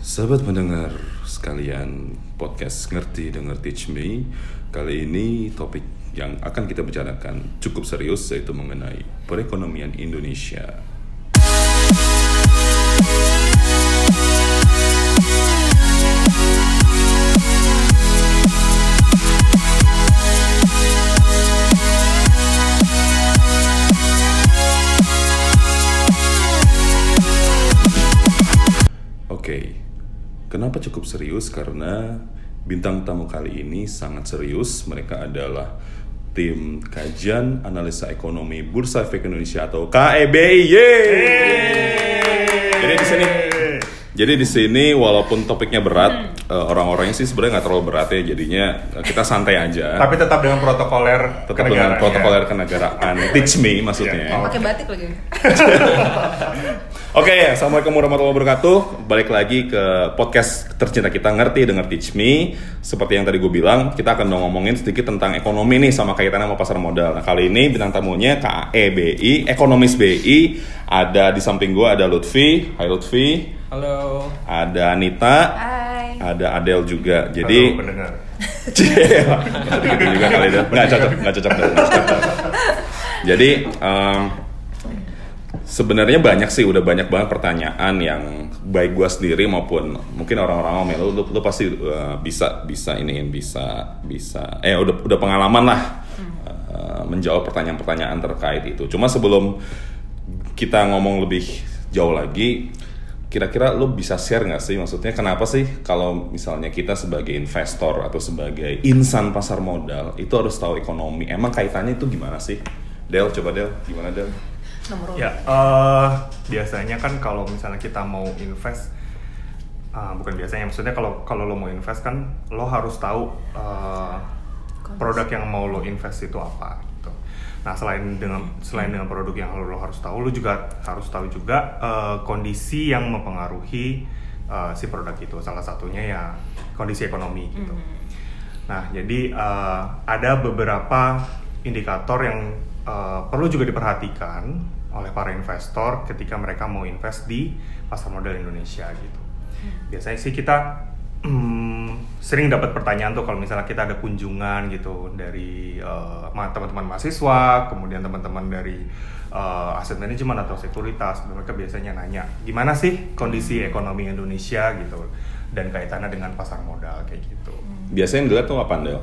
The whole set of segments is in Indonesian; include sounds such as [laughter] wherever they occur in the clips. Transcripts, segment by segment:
Sahabat pendengar sekalian podcast Ngerti Dengar Teach Me Kali ini topik yang akan kita bicarakan cukup serius yaitu mengenai perekonomian Indonesia kenapa cukup serius? Karena bintang tamu kali ini sangat serius. Mereka adalah tim kajian analisa ekonomi Bursa Efek Indonesia atau KEBI. Yeay! Jadi di sini, jadi di sini walaupun topiknya berat, eh, orang-orangnya sih sebenarnya nggak terlalu berat ya. Jadinya eh, kita santai aja. Tapi tetap dengan protokoler Tetap dengan kenegaraan, protokoler ya. kenegaraan. Teach me maksudnya. Iya. pakai batik lagi [laughs] Oke ya, assalamualaikum warahmatullahi wabarakatuh. Balik lagi ke podcast tercinta kita ngerti dengan Teach Me. Seperti yang tadi gue bilang, kita akan ngomongin sedikit tentang ekonomi nih sama kaitannya sama pasar modal. Nah kali ini bintang tamunya KEBI, ekonomis BI. Ada di samping gue ada Lutfi, Hai Lutfi. Halo. Ada Anita, Hai ada Adel juga. Halo, Jadi pendengar. [laughs] gitu juga kali itu nggak cocok nggak cocok nggak [laughs] cocok. jadi em, sebenarnya banyak sih udah banyak banget pertanyaan yang baik gua sendiri maupun mungkin orang-orang ngomel lu, lu, lu pasti uh, bisa bisa iniin bisa bisa eh udah udah pengalaman lah uh, menjawab pertanyaan-pertanyaan terkait itu. Cuma sebelum kita ngomong lebih jauh lagi kira-kira lu bisa share nggak sih? Maksudnya kenapa sih kalau misalnya kita sebagai investor atau sebagai insan pasar modal itu harus tahu ekonomi? Emang kaitannya itu gimana sih? Del coba Del gimana Del nomor Ya, eh, biasanya kan kalau misalnya kita mau invest, ah, bukan biasanya, maksudnya kalau kalau lo mau invest kan lo harus tahu eh, produk yang mau lo invest itu apa. Gitu. Nah, selain dengan selain dengan produk yang lo, lo harus tahu, lo juga harus tahu juga eh, kondisi yang mempengaruhi eh, si produk itu. Salah satunya ya kondisi ekonomi gitu. Nah, jadi eh, ada beberapa indikator yang eh, perlu juga diperhatikan oleh para investor ketika mereka mau invest di pasar modal Indonesia gitu. Biasanya sih kita hmm, sering dapat pertanyaan tuh kalau misalnya kita ada kunjungan gitu dari ma- teman-teman mahasiswa, kemudian teman-teman dari eh, aset manajemen atau sekuritas, mereka biasanya nanya gimana sih kondisi ekonomi Indonesia? gitu dan kaitannya dengan pasar modal kayak gitu. Biasanya yang dilihat tuh apa Del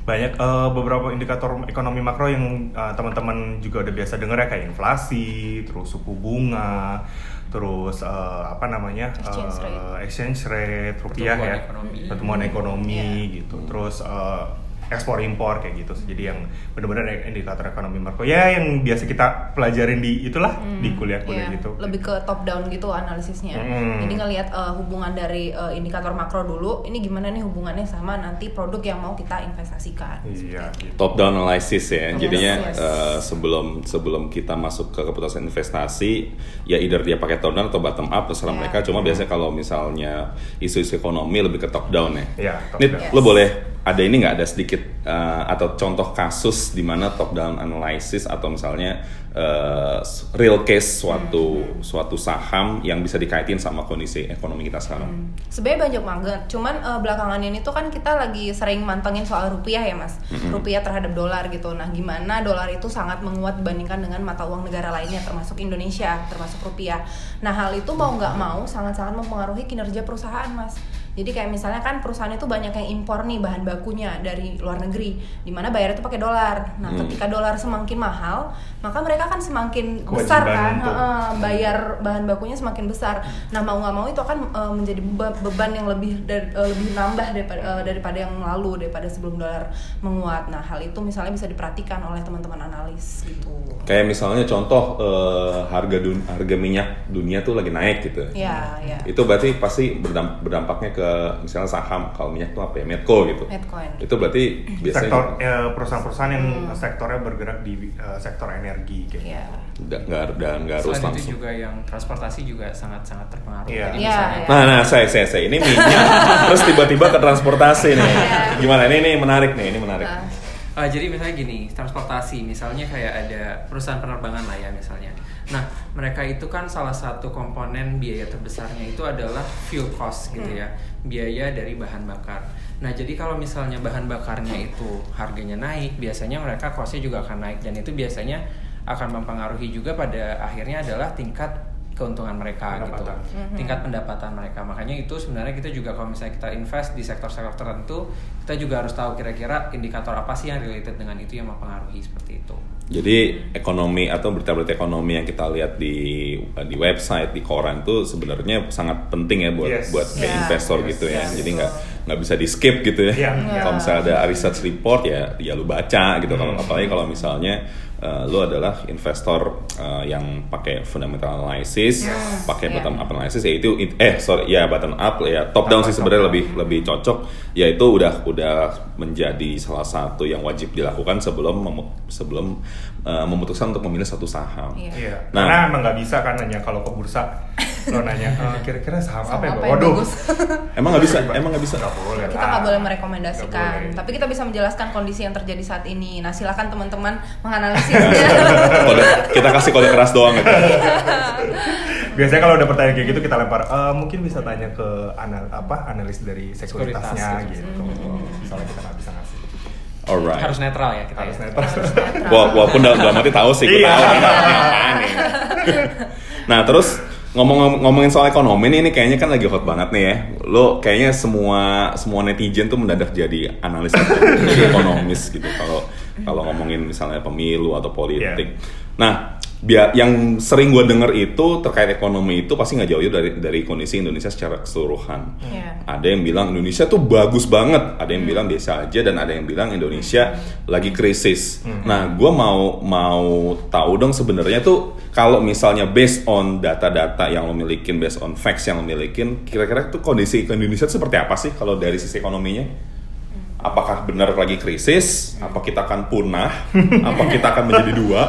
banyak eh, beberapa indikator ekonomi makro yang eh, teman-teman juga udah biasa dengar ya kayak inflasi, terus suku bunga, terus eh, apa namanya Exchange eh, rate. exchange rate rupiah Pertumbuhan ya, ekonomi. pertumbuhan ekonomi Iya. gitu, terus eh, ekspor impor kayak gitu. Jadi yang benar-benar indikator ekonomi makro ya yang biasa kita pelajarin di itulah di kuliah-kuliah Iya, gitu. lebih ke top down gitu analisisnya. Hmm. Jadi ngelihat eh, hubungan dari eh, indikator makro dulu, ini gimana nih hubungannya sama nanti produk yang mau kita investasikan. Iya. Gitu. top down analysis ya. Yes, Jadinya yes. eh, sebelum sebelum kita masuk ke keputusan investasi, ya either dia pakai top down atau bottom up terserah Ya. mereka. Cuma biasanya kalau misalnya isu-isu ekonomi lebih ke top down ya. Iya, top Nit, down. lo Yes. boleh ada ini nggak ada sedikit eh, atau contoh kasus di mana top down analysis atau misalnya eh, real case suatu Hmm. suatu saham yang bisa dikaitin sama kondisi ekonomi kita sekarang. Sebenarnya banyak banget, cuman eh, belakangan ini tuh kan kita lagi sering mantengin soal rupiah ya mas, rupiah terhadap dolar gitu. Nah gimana dolar itu sangat menguat dibandingkan dengan mata uang negara lainnya, termasuk Indonesia, termasuk rupiah. Nah hal itu mau nggak mau sangat-sangat mempengaruhi kinerja perusahaan mas. Jadi kayak misalnya kan perusahaan itu banyak yang impor nih bahan bakunya dari luar negeri, di mana bayar itu pakai dolar. Nah Hmm. ketika dolar semakin mahal, maka mereka kan semakin besar Kewajiban kan, untuk- Heeh, bayar bahan bakunya semakin besar. Nah mau nggak mau itu akan eh, menjadi beba- beban yang lebih dari- eh, lebih nambah daripada eh, daripada yang lalu daripada sebelum dolar menguat. Nah hal itu misalnya bisa diperhatikan oleh teman-teman analis gitu. Kayak misalnya contoh eh, harga dun- harga minyak dunia tuh lagi naik gitu. Ya ya. Itu berarti pasti berdam- berdampaknya ke misalnya saham kalau minyak tuh apa ya Medco gitu. Medcoin. Itu berarti biasanya sektor eh, perusahaan-perusahaan yang sektornya bergerak di eh, sektor energi kayak Ya. nggak nggak dan nggak harus Selain itu langsung. juga yang transportasi juga sangat-sangat terpengaruh. Iya. Jadi Iya, misalnya iya. Nah, nah, saya, saya, saya ini minyak, [laughs] terus tiba-tiba ke transportasi nih. Gimana? Ini, ini menarik nih, ini menarik. Nah, Uh, jadi misalnya gini, transportasi, misalnya kayak ada perusahaan penerbangan lah ya misalnya. Nah, mereka itu kan salah satu komponen biaya terbesarnya itu adalah fuel cost gitu ya, biaya dari bahan bakar. Nah, jadi kalau misalnya bahan bakarnya itu harganya naik, biasanya mereka costnya juga akan naik dan itu biasanya akan mempengaruhi juga pada akhirnya adalah tingkat keuntungan mereka Pendapatan. gitu tingkat pendapatan mereka. Makanya itu sebenarnya kita juga kalau misalnya kita invest di sektor-sektor tertentu kita juga harus tahu kira-kira indikator apa sih yang related dengan itu yang mempengaruhi seperti itu Jadi ekonomi atau berita-berita ekonomi yang kita lihat di di website di koran itu sebenarnya sangat penting ya buat Yes. buat kayak Yeah. investor Yes. gitu ya. Yeah, Jadi nggak nggak bisa di skip gitu ya. Iya. Kalau misalnya ada research report ya ya lu baca gitu. Kalau Hmm. apalagi kalau misalnya uh, lu adalah investor uh, yang pakai fundamental analysis, pakai Yeah. bottom up analysis ya itu eh sorry ya bottom up ya top down sih sebenarnya lebih lebih cocok ya itu udah udah menjadi salah satu yang wajib dilakukan sebelum sebelum uh, memutuskan untuk memilih satu saham. Iya. Iya, Nah. karena emang nggak bisa kan nanya kalau ke bursa lo nanya [laughs] "Eh, kira-kira saham, Saham apa ya? apa Bang?" yang Waduh, bagus? [laughs] Emang nggak bisa? Emang nggak bisa? Nggak boleh kita nggak boleh merekomendasikan boleh. tapi kita bisa menjelaskan kondisi yang terjadi saat ini nah silakan teman-teman menganalisisnya [laughs] kita kasih kode keras doang gitu. Biasanya kalau ada pertanyaan kayak gitu kita lempar, "Eh, mungkin bisa tanya ke anal apa analis dari Sekuritas, sekuritasnya sekuritas. gitu. Soalnya kita nggak bisa ngasih. Alright. harus netral ya kita Harus ya. netral. Wah, walaupun dalam dalam arti tahu sih, gue Iya. tahu nih, apaan nih. Nah terus ngomong ngomongin soal ekonomi nih, ini kayaknya kan lagi hot banget nih ya. Lo kayaknya semua semua netizen tuh mendadak jadi analis ekonomis gitu. Kalau kalau ngomongin misalnya pemilu atau politik. Nah, biar yang sering gue denger itu terkait ekonomi itu pasti nggak jauh dari dari kondisi Indonesia secara keseluruhan. Iya. Ada yang bilang Indonesia tuh bagus banget, ada yang bilang biasa aja, dan ada yang bilang Indonesia lagi krisis. Nah, gue mau mau tahu dong sebenarnya tuh kalau misalnya based on data-data yang lo milikin, based on facts yang lo milikin, kira-kira tuh kondisi Indonesia tuh seperti apa sih kalau dari sisi ekonominya? Apakah benar lagi krisis? Apa kita akan punah? [laughs] Apa kita akan menjadi dua?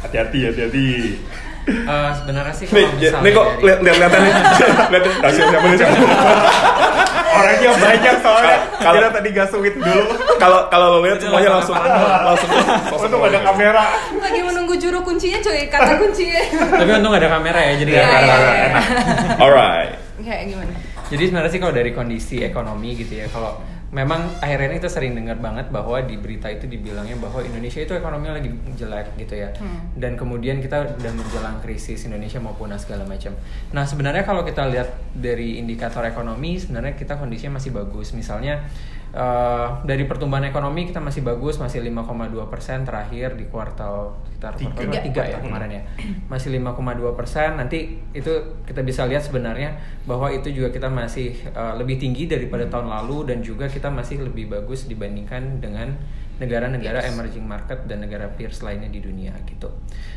Hati-hati, hati-hati. Eh, sebenarnya sih Nih, kalau ya- misalnya nih kok dari- lihat lihat lihat nih. [laughs] Lihat nih, hasil siapa nih siapa? Orangnya banyak soalnya. Kalau- Kita tadi gas sweet dulu. Kalau kalau lo lihat semuanya langsung langsung Untung ada kamera. lagi menunggu juru kuncinya cuy kata kuncinya tapi untung ada kamera ya jadi Iya, iya, kelihatan. iya. Alright. kayak gimana Jadi sebenarnya sih kalau dari kondisi ekonomi gitu ya, kalau memang akhirnya ini kita sering dengar banget bahwa di berita itu dibilangnya bahwa Indonesia itu ekonominya lagi jelek gitu ya, dan kemudian kita udah menjelang krisis Indonesia mau punah segala macam. Nah sebenarnya kalau kita lihat dari indikator ekonomi, sebenarnya kita kondisinya masih bagus. Misalnya eh, dari pertumbuhan ekonomi kita masih bagus, masih 5,2 persen terakhir di kuartal sekitar Tiga. kuartal berapa? tiga ya kemarin ya masih 5,2 persen nanti itu kita bisa lihat sebenarnya bahwa itu juga kita masih uh, lebih tinggi daripada tahun lalu dan juga kita masih lebih bagus dibandingkan dengan negara-negara emerging market dan negara peers lainnya di dunia gitu.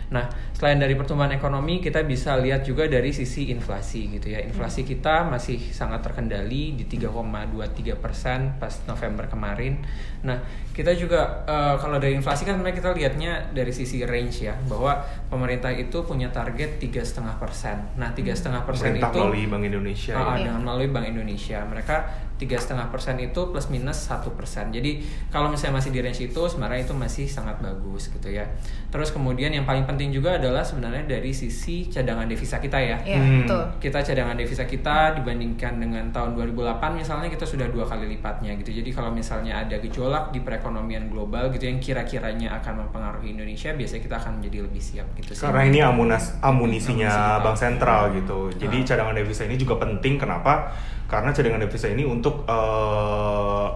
Nah, selain dari pertumbuhan ekonomi, kita bisa lihat juga dari sisi inflasi gitu ya. Inflasi kita masih sangat terkendali di 3,23 persen pas November kemarin. Nah, kita juga eh, kalau dari inflasi kan sebenarnya kita lihatnya dari sisi range ya, bahwa pemerintah itu punya target tiga setengah persen. Nah, tiga setengah persen Pemerintah itu melalui Bank Indonesia. Ah, ya. dengan melalui Bank Indonesia mereka tiga setengah persen itu plus minus satu persen jadi kalau misalnya masih di range itu sebenarnya itu masih sangat bagus gitu ya terus kemudian yang paling penting juga adalah sebenarnya dari sisi cadangan devisa kita ya Iya, Hmm. betul. kita cadangan devisa kita dibandingkan dengan tahun 2008 misalnya kita sudah dua kali lipatnya gitu jadi kalau misalnya ada gejolak di perekonomian global gitu yang kira-kiranya akan mempengaruhi Indonesia biasanya kita akan menjadi lebih siap gitu sih Karena ini amunas, amunisinya Amunisi bank sentral gitu. Jadi Ah. cadangan devisa ini juga penting. Kenapa? Karena cadangan devisa ini untuk eh,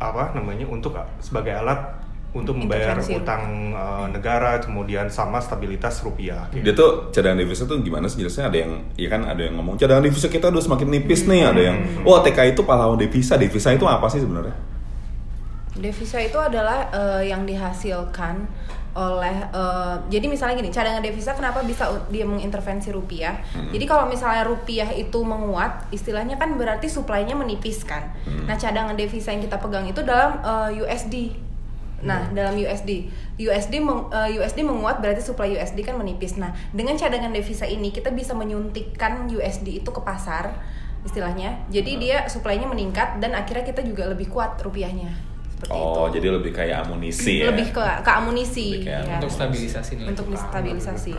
apa namanya? Untuk sebagai alat untuk membayar utang eh, negara, kemudian sama stabilitas rupiah. gitu. Dia tuh cadangan devisa tuh gimana sih jelasnya ada yang ya kan ada yang ngomong cadangan devisa kita udah semakin nipis nih, ada yang wah TK itu pahlawan devisa. Devisa itu apa sih sebenarnya? Devisa itu adalah eh, yang dihasilkan oleh eh, jadi misalnya gini cadangan devisa kenapa bisa dia mengintervensi rupiah? Jadi kalau misalnya rupiah itu menguat istilahnya kan berarti suplainya menipis kan? Nah cadangan devisa yang kita pegang itu dalam eh, USD nah dalam USD USD meng- eh, USD menguat berarti suplai USD kan menipis. Nah dengan cadangan devisa ini kita bisa menyuntikkan USD itu ke pasar istilahnya. Jadi dia suplainya meningkat dan akhirnya kita juga lebih kuat rupiahnya seperti itu Oh, jadi lebih kayak amunisi ya. lebih ke ke amunisi Lebih kayak ya. untuk stabilisasi nilai untuk tukar. stabilisasi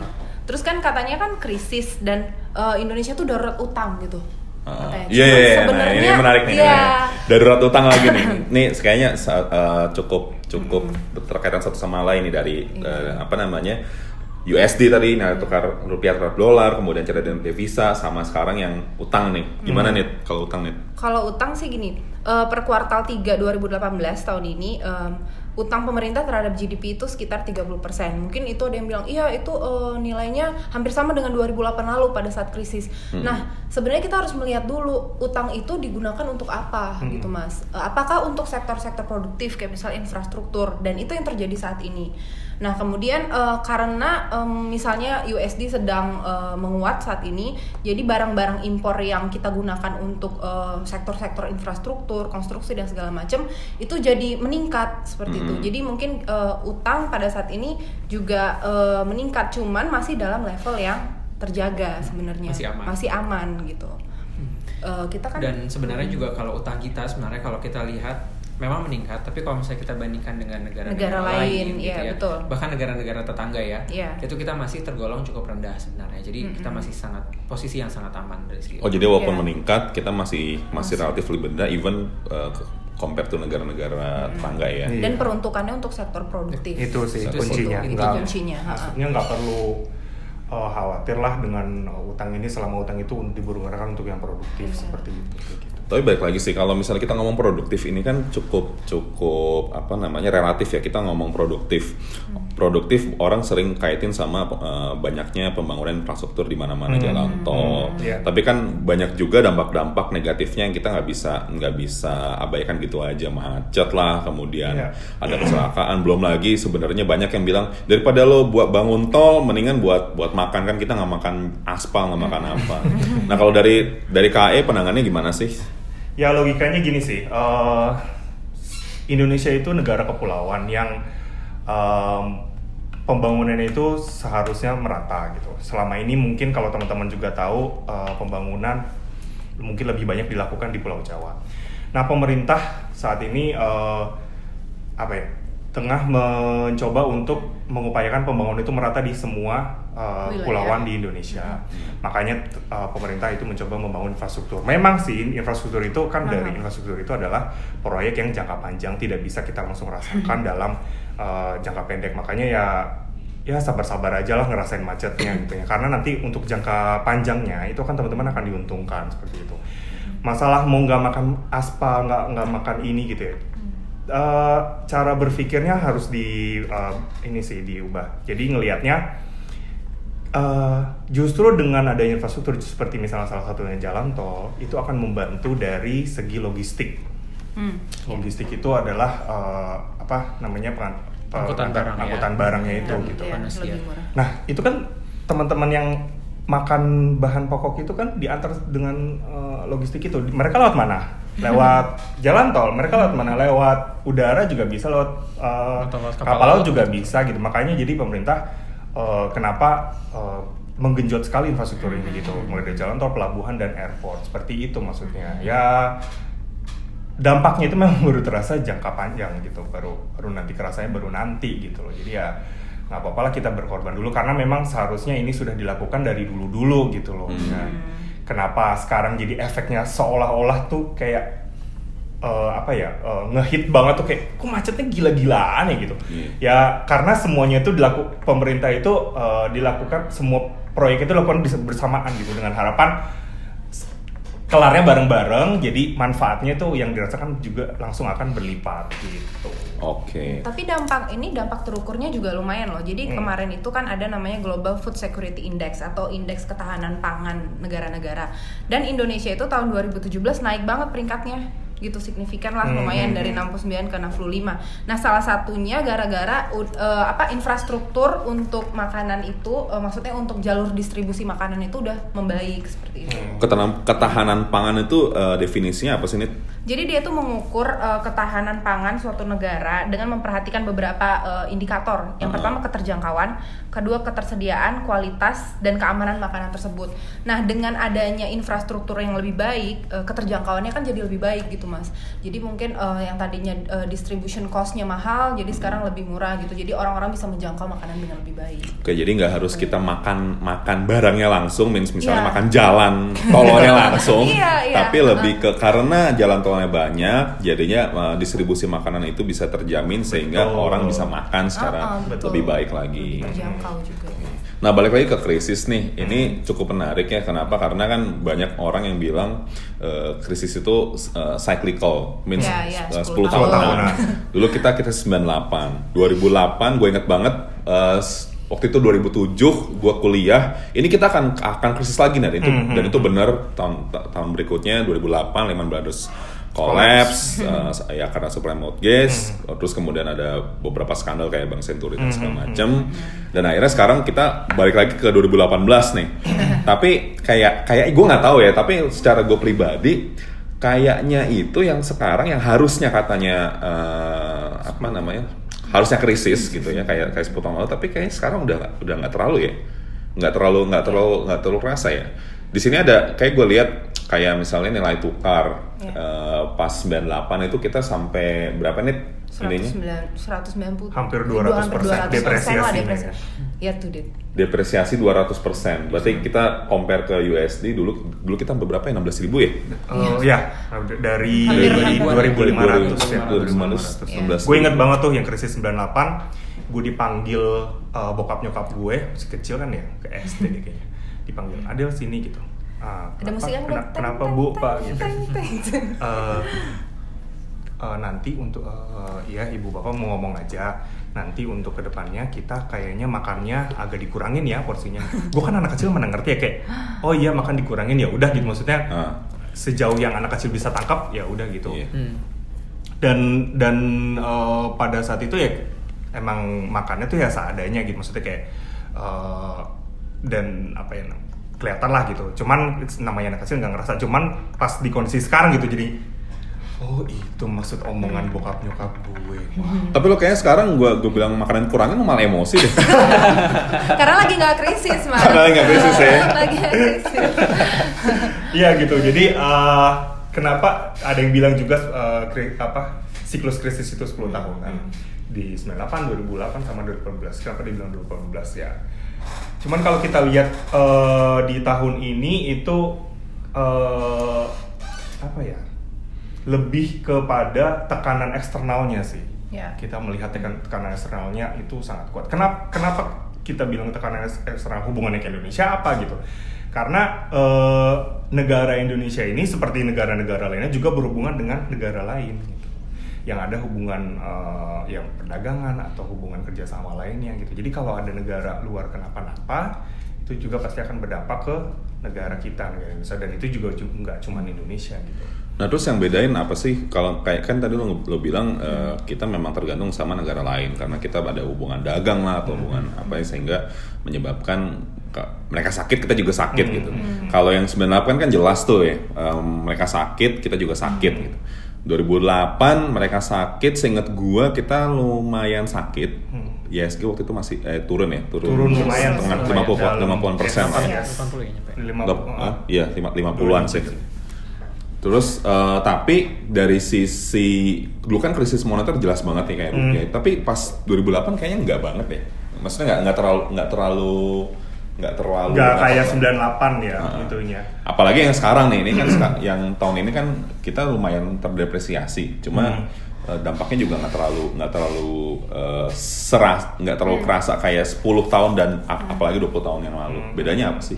Terus kan katanya kan krisis dan uh, Indonesia tuh darurat utang gitu. Uh, Katanya. Iya, iya, iya. Nah, sebenarnya- ini menarik nih. Iya. ini. Darurat utang lagi nih. [clears throat] Nih, kayaknya uh, cukup cukup terkaitan satu sama lain nih dari uh, apa namanya USD tadi, nilai tukar rupiah terhadap dolar, kemudian cadangan devisa, sama sekarang yang utang nih. Gimana nih kalau utang nih? Kalau utang sih gini, eh, per kuartal 3 2018 tahun ini em, utang pemerintah terhadap GDP itu sekitar 30%. Mungkin itu ada yang bilang, "Iya, itu eh, nilainya hampir sama dengan 2008 lalu pada saat krisis." Nah, sebenarnya kita harus melihat dulu utang itu digunakan untuk apa gitu, Mas. Eh, apakah untuk sektor-sektor produktif kayak misalnya infrastruktur dan itu yang terjadi saat ini. Nah, kemudian eh, karena em, misalnya USD sedang eh, menguat saat ini, jadi barang-barang impor yang kita gunakan untuk sektor-sektor infrastruktur, konstruksi dan segala macam itu jadi meningkat seperti itu. Jadi mungkin eh, utang pada saat ini juga eh, meningkat, cuman masih dalam level yang terjaga sebenarnya, Masih aman. masih aman gitu. Eh, kita kan dan sebenarnya juga kalau utang kita sebenarnya kalau kita lihat memang meningkat tapi kalau misalnya kita bandingkan dengan negara-negara Negara lain, gitu iya, ya betul. bahkan negara-negara tetangga ya Iya. itu kita masih tergolong cukup rendah sebenarnya jadi kita masih sangat posisi yang sangat aman dari segi Oh, jadi walaupun Iya. meningkat, kita masih masih relatif lebih rendah even uh, ke- compare to negara-negara tetangga ya. Iya. dan peruntukannya untuk sektor produktif. itu sih Itu kuncinya itu Nggak- kuncinya, maksudnya nggak perlu uh, khawatir lah dengan uh, utang ini selama utang itu dipergunakan untuk yang produktif Iya. seperti itu kayak gitu. Tapi balik lagi sih kalau misalnya kita ngomong produktif ini kan cukup cukup apa namanya relatif ya kita ngomong produktif. Produktif orang sering kaitin sama eh, banyaknya pembangunan infrastruktur di mana-mana jalan tol. Iya. Tapi kan banyak juga dampak-dampak negatifnya yang kita nggak bisa nggak bisa abaikan gitu aja macet lah, kemudian Iya. ada kecelakaan. Belum lagi sebenarnya banyak yang bilang daripada lo buat bangun tol, mendingan buat buat makan kan kita nggak makan aspal nggak makan apa. [laughs] Nah kalau dari dari KE penangannya gimana sih? Ya logikanya gini sih, eh, Indonesia itu negara kepulauan yang em, pembangunannya itu seharusnya merata gitu. Selama ini mungkin kalau teman-teman juga tahu eh, pembangunan mungkin lebih banyak dilakukan di Pulau Jawa. Nah pemerintah saat ini eh, apa ya tengah mencoba untuk mengupayakan pembangunan itu merata di semua uh, Wilayah. pulauan di Indonesia. Makanya t- uh, pemerintah itu mencoba membangun infrastruktur. Memang sih infrastruktur itu kan dari infrastruktur itu adalah proyek yang jangka panjang tidak bisa kita langsung rasakan dalam uh, jangka pendek. Makanya ya ya sabar-sabar aja lah ngerasain macetnya gitu ya. Karena nanti untuk jangka panjangnya itu kan teman-teman akan diuntungkan seperti itu. Masalah mau nggak makan aspal, nggak nggak makan ini gitu ya eh, cara berpikirnya harus di eh, ini sih diubah. Jadi ngelihatnya eh, justru dengan adanya infrastruktur seperti misalnya salah satunya jalan tol itu akan membantu dari segi logistik. Hmm. Logistik itu adalah eh, apa namanya pengan- pe- Angkutan barang ya. angkutan barangnya itu gitu iya, kan. Manusia. lebih murah. Nah, itu kan teman-teman yang makan bahan pokok itu kan diantar dengan eh, logistik itu. Mereka lewat mana? Lewat [laughs] jalan tol. Mereka lewat mana? Lewat udara juga bisa, lewat eh, lewat kapal kapal laut laut. juga bisa gitu. Makanya jadi pemerintah eh, kenapa eh, menggenjot sekali infrastruktur ini gitu. Mulai dari jalan tol, pelabuhan dan airport. Seperti itu maksudnya. Ya dampaknya itu memang [laughs] baru terasa jangka panjang gitu baru baru nanti kerasanya baru nanti gitu loh jadi ya nggak apa-apa lah kita berkorban dulu karena memang seharusnya ini sudah dilakukan dari dulu dulu gitu loh Hmm. Ya. kenapa sekarang jadi efeknya seolah-olah tuh kayak eh, apa ya eh, ngehit banget tuh kayak kok macetnya gila-gilaan ya gitu Iya. ya karena semuanya itu dilaku pemerintah itu eh, dilakukan semua proyek itu dilakukan bersamaan gitu dengan harapan kelarnya bareng-bareng jadi manfaatnya tuh yang dirasakan juga langsung akan berlipat gitu Oke. Tapi dampak ini dampak terukurnya juga lumayan loh. Jadi Hmm. kemarin itu kan ada namanya Global Food Security Index atau indeks ketahanan pangan negara-negara. Dan Indonesia itu tahun 2017 naik banget peringkatnya gitu signifikan lah Hmm. lumayan dari 69 ke 65. Nah, salah satunya gara-gara u- eh, apa infrastruktur untuk makanan itu eh, maksudnya untuk jalur distribusi makanan itu udah membaik seperti itu. Hmm. Ketenam- ketahanan pangan itu eh, definisinya apa sih nih? Jadi dia tuh mengukur uh, ketahanan pangan suatu negara dengan memperhatikan beberapa uh, indikator. Yang Uh-huh. pertama keterjangkauan, kedua ketersediaan, kualitas dan keamanan makanan tersebut. Nah, dengan adanya infrastruktur yang lebih baik, uh, keterjangkauannya kan jadi lebih baik gitu, Mas. Jadi mungkin uh, yang tadinya uh, distribution cost-nya mahal, jadi sekarang lebih murah gitu. Jadi orang-orang bisa menjangkau makanan dengan lebih baik. Oke, jadi nggak harus kita makan makan barangnya langsung, misalnya Iya. makan jalan tolnya [laughs] langsung, Iya, iya. tapi lebih ke karena jalan tolnya banyak, jadinya uh, distribusi makanan itu bisa terjamin sehingga Betul. orang bisa makan secara ah, betul. lebih baik lagi. Terjangkau juga. Nah balik lagi ke krisis nih, ini cukup menarik ya. Kenapa? Karena kan banyak orang yang bilang eh, krisis itu eh, cyclical, means ya, eh, 10 10 tahun. tahun. [laughs] Dulu kita kita 98, 2008 gue inget banget. s- waktu itu 2007 gue kuliah. Ini kita akan akan krisis lagi nih. Itu Mhm. dan itu benar tahun ta- tahun berikutnya 2008 Lehman Brothers collapse eh, ya karena supply mortgage terus kemudian ada beberapa skandal kayak Bank Senturi dan segala macam dan akhirnya sekarang kita balik lagi ke 2018 nih. Tapi kayak kayak gue nggak tahu ya tapi secara gue pribadi kayaknya itu yang sekarang yang harusnya katanya eh, apa namanya harusnya krisis gitu ya kayak kayak 10 tahun lalu tapi kayaknya sekarang udah udah nggak terlalu ya. Nggak terlalu nggak terlalu nggak terlalu kerasa ya di sini ada kayak gue lihat kayak misalnya nilai tukar Iya. eh, pas 98 itu kita sampai berapa nih ininya 109 190 Hampir Eh, dua- 200% hampir 200% lah depresiasinya depresi. ya. Tuh dit. depresiasi 200%. Berarti kita compare ke USD dulu dulu kita berapa ya 16 ribu ya? Oh ya, dari dari ribuan. 2500 ya. 2500, 16 Gue inget banget tuh yang krisis 98, gue dipanggil uh, bokap nyokap gue masih kecil kan ya ke SD deh kayaknya. Dipanggil, Adel sini gitu. Ah, Ada musik kan? kena- Teng, kenapa bu pak gitu? Eh, eh, nanti untuk eh, ya ibu bapak mau ngomong aja nanti untuk ke depannya kita kayaknya makannya agak dikurangin ya porsinya gue kan anak kecil mana ngerti ya kayak oh iya makan dikurangin ya udah gitu maksudnya Ah. sejauh yang anak kecil bisa tangkap ya udah gitu Iya. Hmm. dan dan eh, pada saat itu ya emang makannya tuh ya seadanya gitu maksudnya kayak eh, dan apa ya kelihatan lah gitu cuman namanya anak kecil nggak ngerasa cuman pas di kondisi sekarang gitu jadi oh itu maksud omongan bokap nyokap gue Wah. Tapi lo kayaknya sekarang gua gue bilang makanan kurangin malah emosi deh. [laughs] Karena lagi nggak krisis mas. Karena lagi nggak krisis, ya. [laughs] lagi krisis. Iya gitu jadi eh, kenapa ada yang bilang juga kri- apa siklus krisis itu 10 tahun kan di 98 2008 sama 2018 kenapa dibilang 2018 ya cuman kalau kita lihat eh, di tahun ini itu eh, apa ya lebih kepada tekanan eksternalnya sih Ya. kita melihat tekan- tekanan eksternalnya itu sangat kuat. Kenapa kenapa kita bilang tekanan eks- eksternal hubungannya ke Indonesia apa gitu? Karena eh, negara Indonesia ini seperti negara-negara lainnya juga berhubungan dengan negara lain. Yang ada hubungan eh, yang perdagangan atau hubungan kerjasama lainnya gitu. Jadi kalau ada negara luar kenapa-napa itu juga pasti akan berdampak ke negara kita negara Indonesia dan itu juga ju- nggak cuma Indonesia gitu. Nah terus yang bedain apa sih kalau kayak kan tadi lo, lo bilang eh, kita memang tergantung sama negara lain karena kita ada hubungan dagang lah atau hubungan apa ya sehingga menyebabkan ke- mereka sakit kita juga sakit gitu. Kalau yang 98 kan jelas tuh ya em, mereka sakit kita juga sakit gitu. 2008 mereka sakit seingat gua kita lumayan sakit. Hmm. ISG waktu itu masih eh, turun ya turun, Turun lumayan, setengah lumayan. 50 Dalam 50 persen lah. 80 nyampe. Lima, Lep- ah, iya, lima, lima puluhan sih. Terus eh, tapi dari sisi dulu kan krisis moneter jelas banget nih kayak Hmm. rupiah. Tapi pas 2008 kayaknya nggak banget ya. Maksudnya nggak nggak terlalu nggak terlalu nggak terlalu nggak apa- kayak 98 ya Ah. itunya. Apalagi yang sekarang nih, ini kan seka- yang tahun ini kan kita lumayan terdepresiasi. Cuma Hmm. eh, dampaknya juga nggak terlalu nggak terlalu eh, serah, nggak terlalu kerasa kayak 10 tahun dan ap- apalagi 20 tahun yang lalu. Hmm. Bedanya apa sih?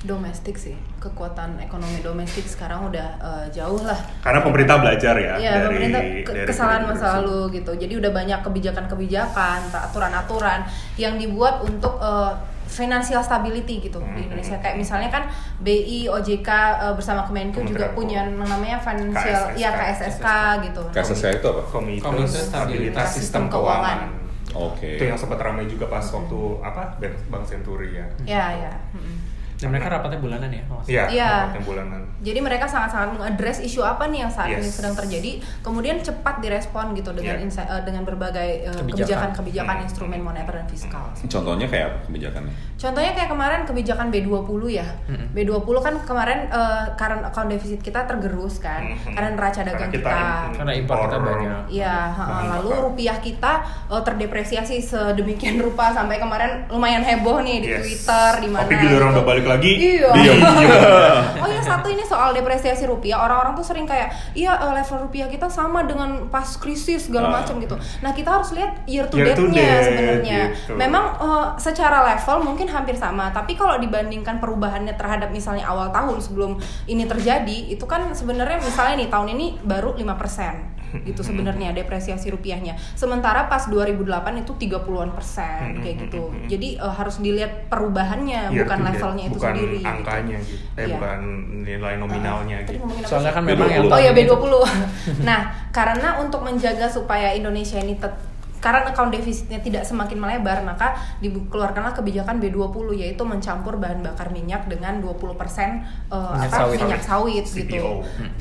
Domestik sih, kekuatan ekonomi domestik sekarang udah eh, jauh lah. Karena pemerintah belajar ya Iya, dari, pemerintah ke- dari kesalahan masa lalu gitu. Jadi udah banyak kebijakan-kebijakan, aturan-aturan yang dibuat untuk eh, financial stability gitu Hmm. di Indonesia. Kayak misalnya kan BI, OJK eh, bersama Kemenku juga punya yang namanya financial, KSSK. ya KSSK gitu. KSSK itu apa? Komite Komite Stabilitas Sistem Sistem Keuangan. Oke. Itu yang sempat ramai juga pas waktu apa Bank Bank Senturi ya. Ya, ya. mm-mm. Dan mereka rapatnya bulanan ya? Iya, Iya. rapatnya bulanan. Jadi mereka sangat-sangat mengadres isu apa nih yang saat ini Yes. sedang terjadi, kemudian cepat direspon gitu dengan Iya. insa- eh, dengan berbagai eh, Kebijakan. kebijakan-kebijakan Hmm. instrumen moneter dan fiskal. Contohnya kayak apa kebijakannya? Contohnya kayak kemarin kebijakan B20 ya. Mm-mm. B20 kan kemarin eh, current account deficit kita tergerus kan Mhm. karena neraca dagang Karena kita kita. Karena impor kita banyak. Iya, lalu rupiah kita eh, terdepresiasi sedemikian rupa sampai kemarin lumayan heboh nih di Yes. Twitter di mana. Tapi giliran udah balik lagi, Iya. diem. [laughs] oh ya satu ini soal depresiasi rupiah orang-orang tuh sering kayak iya eh, level rupiah kita sama dengan pas krisis segala Ah. macam gitu. Nah kita harus lihat year to date-nya date, sebenarnya. gitu. Memang eh, secara level mungkin hampir sama, tapi kalau dibandingkan perubahannya terhadap misalnya awal tahun sebelum ini terjadi, itu kan sebenarnya misalnya nih tahun ini baru 5% gitu sebenarnya depresiasi rupiahnya. Sementara pas 2008 itu 30-an persen kayak gitu. Jadi eh, harus dilihat perubahannya Year bukan to date, levelnya itu bukan sendiri. gitu. angkanya gitu. Eh Iya. bukan nilai nominalnya Tadi gitu. Soalnya kan memang yang Oh ya tahun ini- B20. nah, karena untuk menjaga supaya Indonesia ini tet- karena account defisitnya tidak semakin melebar, maka dikeluarkanlah kebijakan B20 yaitu mencampur bahan bakar minyak dengan 20% eh, Minyak apa sawit. minyak sawit CPO. gitu.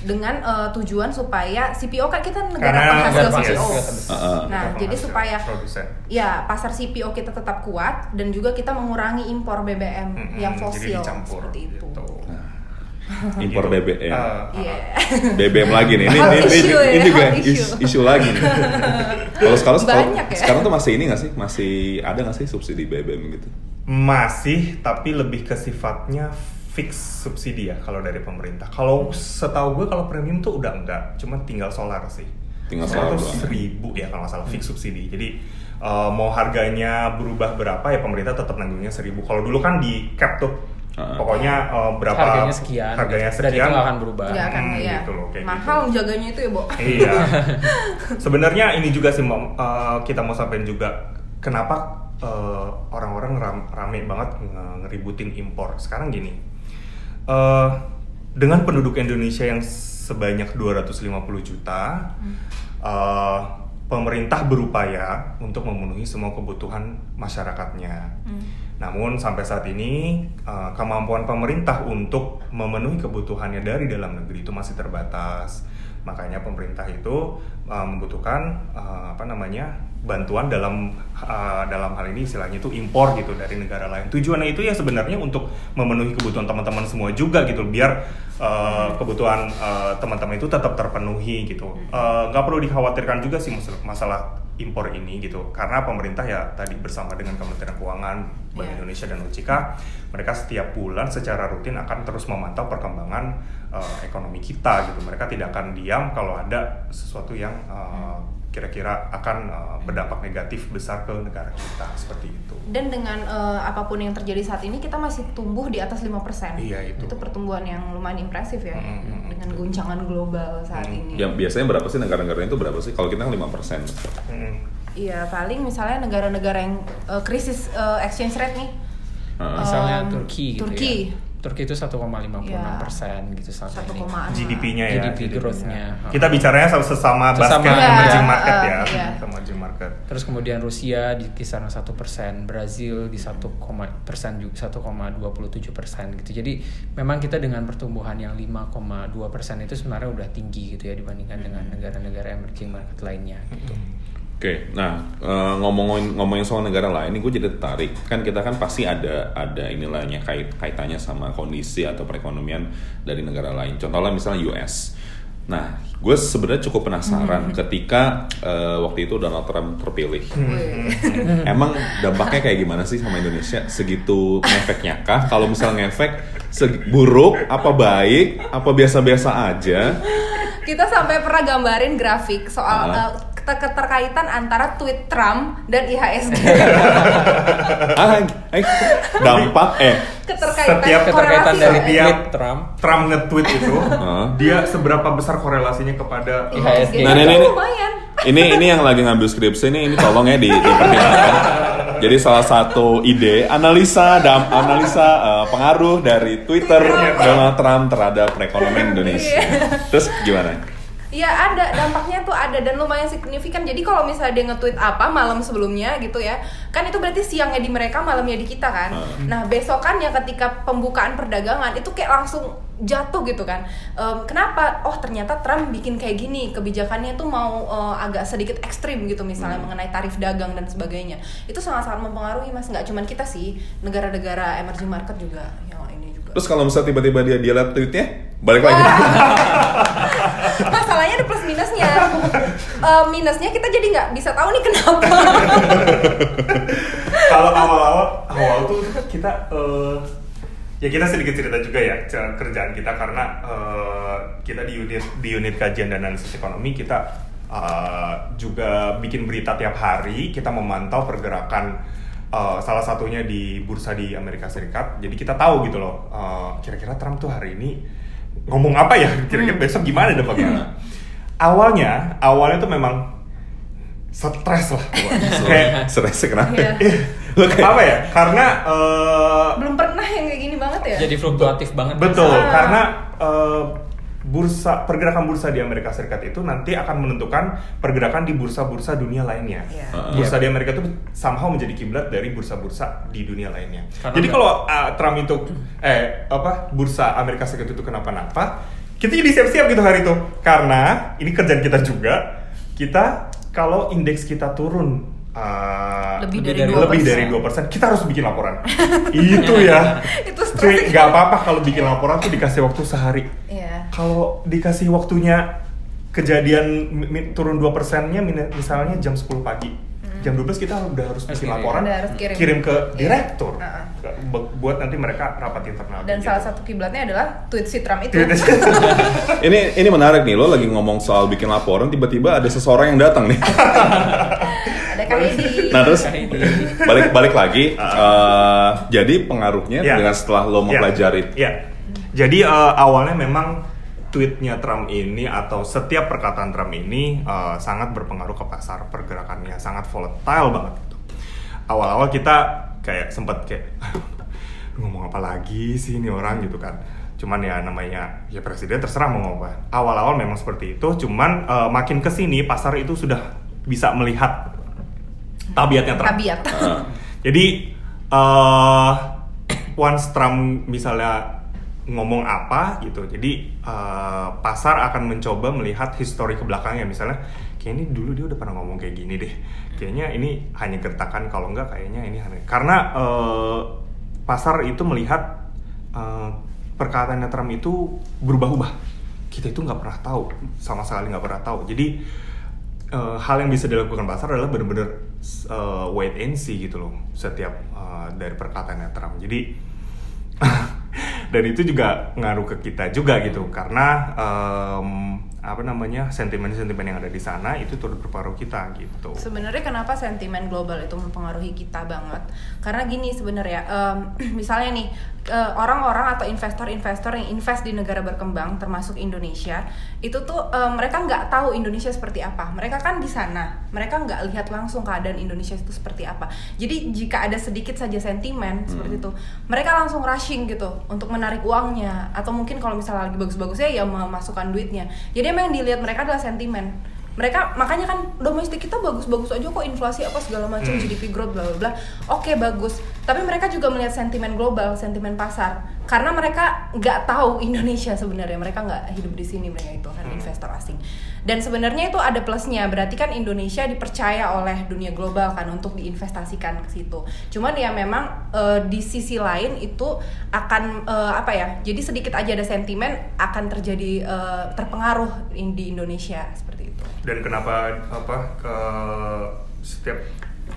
Dengan eh, tujuan supaya CPO kan kita negara Karena penghasil CPO. penghasil. Heeh. Nah, Kita jadi penghasil, supaya produsen. ya pasar CPO kita tetap kuat dan juga kita mengurangi impor BBM Mm-mm, yang jadi fosil dicampur seperti itu. gitu. [laughs] Impor Gitu. BBM. Ah, ah, Iya. BBM lagi nih. Ini, [laughs] ini, ini, issue ya, ini juga isu lagi nih. [laughs] Kalau sekarang ya? sekarang tuh masih ini nggak sih? Masih ada nggak sih subsidi BBM gitu? Masih, tapi lebih ke sifatnya fix subsidi ya kalau dari pemerintah. Kalau setahu gue kalau premium tuh udah enggak, cuma tinggal solar sih. Tinggal solar doang. seribu ya kalau nggak salah fix subsidi. Jadi eh, mau harganya berubah berapa ya pemerintah tetap nanggungnya seribu. Kalau dulu kan di cap tuh, Ah. pokoknya eh, berapa Harganya sekian. harganya Dan sekian. itu nggak akan berubah. Nggak akan Hmm, ya. gitu loh, kayak Mahal gitu. jaganya itu ya, Bo. Iya. [laughs] Sebenarnya ini juga sih eh, kita mau sampaikan juga kenapa eh, orang-orang ram- rame banget nge- ngeributin impor. Sekarang gini. eh, dengan penduduk Indonesia yang sebanyak 250 juta, eh, pemerintah berupaya untuk memenuhi semua kebutuhan masyarakatnya. Namun sampai saat ini eh, kemampuan pemerintah untuk memenuhi kebutuhannya dari dalam negeri itu masih terbatas. Makanya pemerintah itu uh, membutuhkan uh, apa namanya bantuan dalam uh, dalam hal ini istilahnya itu impor gitu dari negara lain. Tujuannya itu ya sebenarnya untuk memenuhi kebutuhan teman-teman semua juga gitu, biar uh, kebutuhan uh, teman-teman itu tetap terpenuhi gitu. Uh, Nggak perlu dikhawatirkan juga sih masalah impor ini gitu, karena pemerintah ya tadi bersama dengan Kementerian Keuangan, Bank Iya. Indonesia dan OJK, mereka setiap bulan secara rutin akan terus memantau perkembangan uh, ekonomi kita gitu. Mereka tidak akan diam kalau ada sesuatu yang uh, kira-kira akan uh, berdampak negatif besar ke negara kita seperti itu. Dan dengan eh, apa pun yang terjadi saat ini kita masih tumbuh di atas 5%. Iya, itu. pertumbuhan yang lumayan impresif ya Mm, mm, mm. dengan guncangan global saat Mm. ini. Yang biasanya berapa sih negara-negara itu berapa sih? Kalau kita kan 5%. Mm. Iya, paling misalnya negara-negara yang eh, krisis eh, exchange rate nih. Heeh. Misalnya Um, Turki gitu Turki. ya. Turki itu 1,56 Iya. persen gitu saat 1, ini. GDP-nya ya. GDP GDP-nya. growth-nya. Kita bicaranya sama sesama Sesama basket Iya, emerging market uh, ya, iya. sama emerging market. Terus kemudian Rusia di kisaran satu persen, Brazil di 1, persen juga 1,27 persen gitu. Jadi memang kita dengan pertumbuhan yang 5,2 persen itu sebenarnya udah tinggi gitu ya dibandingkan dengan negara-negara emerging market lainnya gitu. Oke, nah eh, ngomongin ngomongin soal negara lain, ini gue jadi tertarik. Kan kita kan pasti ada ada inilainya kait kaitannya sama kondisi atau perekonomian dari negara lain. Contohnya misalnya US. Nah, gue sebenarnya cukup penasaran ketika eh, waktu itu Donald Trump terpilih. Wih. [laughs] Emang dampaknya kayak gimana sih sama Indonesia? Segitu ngefeknya kah? Kalau misalnya ngefek, buruk, apa baik, apa biasa-biasa aja? Kita sampai pernah gambarin grafik soal Ah. eh, keter- keterkaitan antara tweet Trump dan IHSG. [laughs] Ah, eh, dampak eh keterkaitan Setiap Keterkaitan dari ya. Tweet Trump Trump nge-tweet itu, Heeh. [laughs] dia seberapa besar korelasinya kepada uh, IHSG. Nah, ini- ini- lumayan. ini ini yang lagi ngambil skripsi ini ini tolong ya di dipertimbangkan. [laughs] Jadi salah satu ide analisa dam analisa eh, pengaruh dari Twitter Donald Trump terhadap perekonomian Indonesia. Terus gimana? Iya ada dampaknya tuh ada dan lumayan signifikan. Jadi kalau misalnya dia nge-tweet apa malam sebelumnya gitu ya, kan itu berarti siangnya di mereka, malamnya di kita kan. Nah besokannya ketika pembukaan perdagangan itu kayak langsung jatuh gitu kan. Em, kenapa? Oh ternyata Trump bikin kayak gini, kebijakannya tuh mau eh, agak sedikit ekstrim gitu misalnya mengenai tarif dagang dan sebagainya. Itu sangat-sangat mempengaruhi mas. Nggak cuma kita sih, negara-negara emerging market juga yang ini juga. Terus kalau misalnya tiba-tiba dia dia lihat tweetnya, balik lagi. [laughs] [laughs] Masalahnya ada plus minusnya. [laughs] Eh, minusnya kita jadi nggak bisa tahu nih kenapa. [laughs] kalau awal-awal awal tuh kita eh, ya kita sedikit cerita juga ya kerjaan kita karena eh, kita di unit di unit kajian dan analisis ekonomi kita eh, juga bikin berita tiap hari kita memantau pergerakan eh, salah satunya di bursa di Amerika Serikat jadi kita tahu gitu loh kira-kira Trump tuh hari ini ngomong apa ya kira-kira besok gimana dampaknya awalnya awalnya tuh memang stres lah kayak Stresnya kenapa? Iya. Lo kayak- apa ya karena eh, Belum pernah yang kayak gini banget ya. Jadi fluktuatif banget. betul Ah. karena eh, bursa pergerakan bursa di Amerika Serikat itu nanti akan menentukan pergerakan di bursa-bursa dunia lainnya Iya. Ah. bursa di Amerika itu somehow menjadi kiblat dari bursa-bursa di dunia lainnya Karena jadi kalau ah, Trump itu eh apa bursa Amerika Serikat itu kenapa-napa kita jadi siap-siap gitu hari itu karena ini kerjaan kita juga kita kalau indeks kita turun ah, Lebih Lebih dari dari 2%. lebih dari 2% kita harus bikin laporan [laughs] itu ya Itu nggak apa-apa kalau bikin laporan tuh dikasih waktu sehari Iya. kalau dikasih waktunya kejadian turun 2 persennya misalnya jam 10 pagi jam 12 kita udah harus bikin kirim. laporan Udah harus kirim. ke Iya. direktur Heeh. Bu- buat nanti mereka rapat internal Dan gitu. salah satu kiblatnya adalah tweet si Trump itu. [laughs] Ini ini menarik nih, lo lagi ngomong soal bikin laporan, tiba-tiba ada seseorang yang datang nih. [laughs] Nah terus balik balik lagi, [laughs] eh, jadi pengaruhnya Iya. dengan setelah lo Iya. mempelajari Iya. Jadi eh, awalnya memang tweetnya Trump ini atau setiap perkataan Trump ini eh, sangat berpengaruh ke pasar pergerakannya sangat volatile banget gitu. Awal-awal kita kayak sempet kayak ngomong apa lagi sih ini orang gitu kan. Cuman ya namanya ya presiden terserah mau ngomong apa. Awal-awal memang seperti itu, cuman eh, makin ke sini pasar itu sudah bisa melihat tabiatnya Trump. tabiat. eh, [laughs] Jadi uh, [coughs] once Trump misalnya ngomong apa gitu, jadi uh, pasar akan mencoba melihat histori ke belakangnya. Misalnya, kayak ini dulu dia udah pernah ngomong kayak gini deh. Kayaknya ini hanya gertakan, kalau enggak kayaknya ini hanya karena uh, pasar itu melihat uh, perkataannya Trump itu berubah-ubah. Kita itu nggak pernah tahu, sama sekali nggak pernah tahu. Jadi eh, hal yang bisa dilakukan pasar adalah benar-benar eh, wait and see gitu loh setiap eh, dari perkataannya Trump. Jadi [laughs] dan itu juga ngaruh ke kita juga gitu karena em, apa namanya sentimen-sentimen yang ada di sana itu turut berpengaruh kita gitu. Sebenarnya kenapa sentimen global itu mempengaruhi kita banget? Karena gini sebenarnya, em, [clears throat] misalnya nih eh, orang-orang atau investor-investor yang invest di negara berkembang, termasuk Indonesia, itu tuh em, mereka nggak tahu Indonesia seperti apa. Mereka kan di sana, mereka nggak lihat langsung keadaan Indonesia itu seperti apa. Jadi jika ada sedikit saja sentimen seperti itu, mereka langsung rushing gitu untuk menarik uangnya, atau mungkin kalau misalnya lagi bagus-bagusnya ya memasukkan duitnya. Jadi emang yang dilihat mereka adalah sentimen mereka makanya kan domestik kita bagus-bagus aja kok inflasi apa segala macam Hmm. GDP growth bla bla bla. Oke bagus. Tapi mereka juga melihat sentimen global sentimen pasar. Karena mereka nggak tahu [laughs] Indonesia sebenarnya. Mereka nggak hidup di sini mereka itu kan Hmm. investor asing dan sebenarnya itu ada plusnya. Berarti kan Indonesia dipercaya oleh dunia global kan untuk diinvestasikan ke situ. Cuman ya memang eh, di sisi lain itu akan eh, apa ya jadi sedikit aja ada sentimen akan terjadi eh, terpengaruh in- di Indonesia seperti itu. Dan kenapa apa ke setiap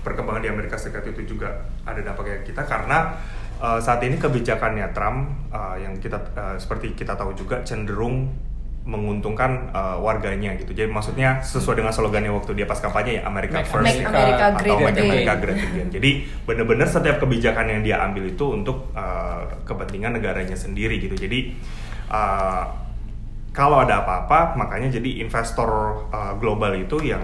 perkembangan di Amerika Serikat itu juga ada dampaknya kita? Karena uh, saat ini kebijakannya Trump uh, yang kita uh, seperti kita tahu juga cenderung menguntungkan uh, warganya gitu. Jadi maksudnya sesuai dengan slogannya waktu dia pas kampanye ya America Make First Make America atau Great Make. America Great Again. Jadi benar-benar setiap kebijakan yang dia ambil itu untuk uh, kepentingan negaranya sendiri gitu. Jadi uh, kalau ada apa-apa makanya jadi investor uh, global itu yang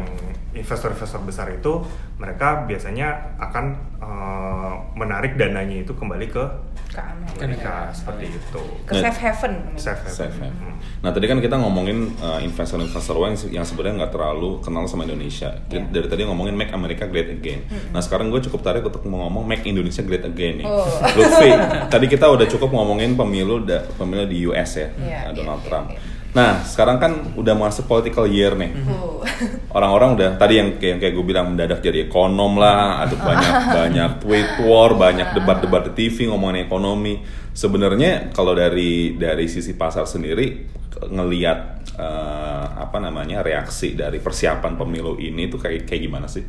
investor-investor besar itu mereka biasanya akan uh, menarik dananya itu kembali ke ke Amerika. Amerika seperti itu. Ke Nah, safe haven. Safe haven. Safe haven. Hmm. Nah tadi kan kita ngomongin uh, investor-investor yang, yang sebenarnya nggak terlalu kenal sama Indonesia. Dari- Iya. Dari tadi ngomongin Make America Great Again. Nah sekarang gue cukup tarik untuk mau ngomong Make Indonesia Great Again nih. Oh. Lutfi, tadi kita udah cukup ngomongin pemilu da, pemilu di US ya, Iya, uh, Donald iya, Trump. iya, iya. Nah sekarang kan udah masuk political year nih. Oh. Orang-orang udah tadi yang kayak, yang kayak gue bilang mendadak jadi ekonom lah, ada banyak [laughs] banyak tweet war, banyak debat-debat di TV ngomongin ekonomi. Sebenarnya kalau dari dari sisi pasar sendiri ngelihat eh, apa namanya reaksi dari persiapan pemilu ini tuh kayak kayak gimana sih?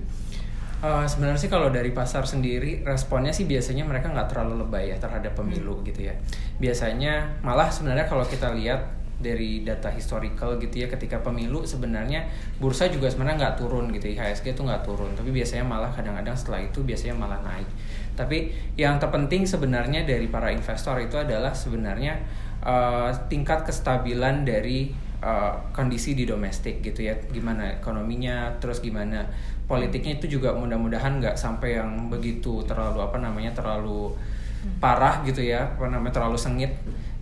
Eh, sebenarnya sih kalau dari pasar sendiri responnya sih biasanya mereka nggak terlalu lebay ya terhadap pemilu gitu ya. Biasanya malah sebenarnya kalau kita lihat dari data historical gitu ya ketika pemilu sebenarnya bursa juga sebenarnya nggak turun gitu ya IHSG itu nggak turun. Tapi biasanya malah kadang-kadang setelah itu biasanya malah naik. Tapi yang terpenting sebenarnya dari para investor itu adalah sebenarnya eh, tingkat kestabilan dari eh, kondisi di domestik gitu ya. Gimana ekonominya terus gimana politiknya itu juga mudah-mudahan nggak sampai yang begitu terlalu apa namanya terlalu parah gitu ya apa namanya terlalu sengit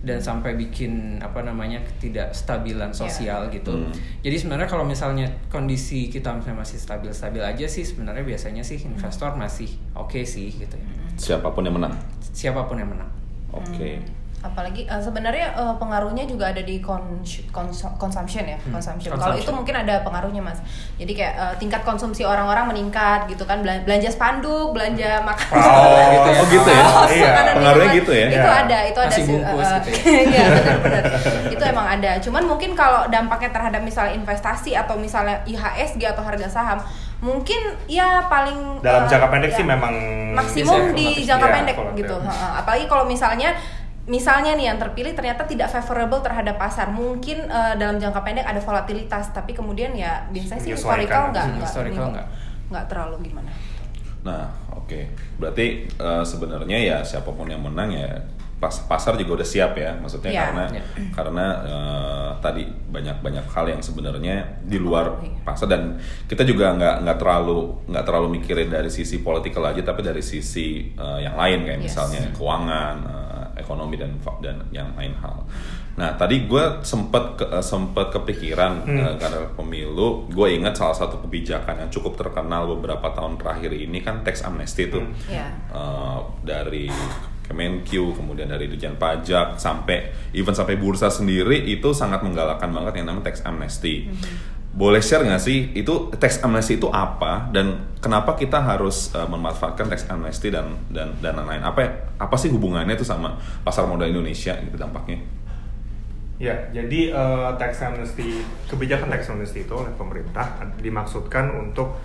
dan sampai bikin apa namanya ketidakstabilan sosial gitu Hmm. jadi sebenarnya kalau misalnya kondisi kita misalnya masih stabil-stabil aja sih sebenarnya biasanya sih investor masih oke sih gitu ya Siapa pun yang menang. siapa pun yang menang Oke. Apalagi eh, sebenarnya eh, pengaruhnya juga ada di cons- cons- consumption ya consumption kalau itu mungkin ada pengaruhnya mas jadi kayak eh, tingkat konsumsi orang-orang meningkat gitu kan Belan- belanja spanduk belanja makanan Oh, gitu ya. Oh gitu ya? Iya. Pengaruhnya gitu ya? itu Iya. ada itu ada Nasi sih, bungkus eh, gitu ya. [laughs] iya benar-benar [laughs] itu emang ada cuman mungkin kalau dampaknya terhadap misalnya investasi atau misalnya IHSG atau harga saham mungkin ya paling Dalam eh, jangka pendek ya, sih memang maksimum Biasanya di jangka iya, pendek gitu Ha-ha. apalagi kalau misalnya misalnya nih yang terpilih ternyata tidak favorable terhadap pasar mungkin eh, dalam jangka pendek ada volatilitas tapi kemudian ya biasanya sih historical nggak Hmm, nggak historical nggak. nggak terlalu gimana Nah, oke. Berarti eh, sebenarnya ya siapa pun yang menang ya pas pasar juga udah siap ya. Maksudnya Iya. karena Iya. karena eh, tadi banyak-banyak hal yang sebenarnya di luar Iya. pasar dan kita juga nggak nggak terlalu nggak terlalu mikirin dari sisi politikal aja tapi dari sisi eh, yang lain kayak Yes. misalnya keuangan, eh, ekonomi dan dan yang lain hal. Nah tadi gue sempet ke, sempet kepikiran Hmm. eh, karena pemilu, gue ingat salah satu kebijakan yang cukup terkenal beberapa tahun terakhir ini kan tax amnesty tuh Hmm. ya Eh, dari Kemenq, kemudian dari Dirjen Pajak sampai even sampai bursa sendiri itu sangat menggalakkan banget yang namanya tax amnesty. Boleh share nggak sih itu tax amnesty itu apa dan kenapa kita harus eh, memanfaatkan tax amnesty dan dan dan lain-lain? Apa apa sih hubungannya itu sama pasar modal Indonesia gitu dampaknya? Ya, jadi eh, tax amnesty, kebijakan tax amnesty itu oleh pemerintah dimaksudkan untuk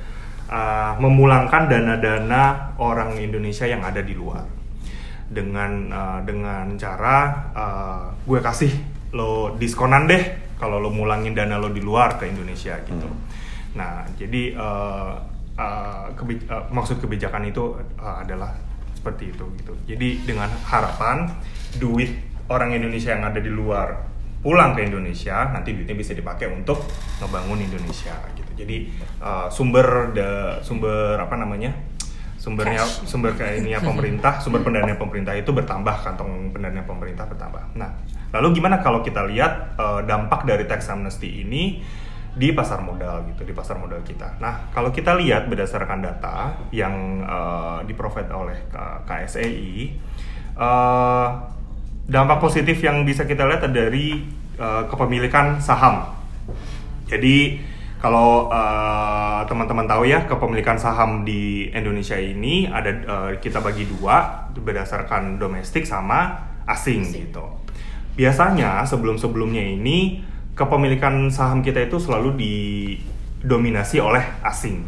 eh, memulangkan dana-dana orang Indonesia yang ada di luar dengan eh, dengan cara eh, gue kasih lo diskonan deh kalau lo mulangin dana lo di luar ke Indonesia gitu. Hmm. Nah, jadi eh, eh, kebi- eh, maksud kebijakan itu eh, adalah seperti itu gitu. Jadi dengan harapan duit orang Indonesia yang ada di luar pulang ke Indonesia, nanti duitnya bisa dipakai untuk ngebangun Indonesia gitu. Jadi eh, sumber de, sumber apa namanya? Sumbernya sumber kayak ini ya [laughs] pemerintah, sumber pendanaan pemerintah itu bertambah, kantong pendanaan pemerintah bertambah. Nah, lalu gimana kalau kita lihat eh, dampak dari tax amnesty ini di pasar modal gitu, di pasar modal kita. Nah, kalau kita lihat berdasarkan data yang di-provide oleh KSEI, eh, dampak positif yang bisa kita lihat dari eh, kepemilikan saham. Jadi kalau eh, teman-teman tahu ya kepemilikan saham di Indonesia ini ada eh, kita bagi dua berdasarkan domestik sama asing Asing. gitu. Biasanya sebelum-sebelumnya ini kepemilikan saham kita itu selalu didominasi oleh asing.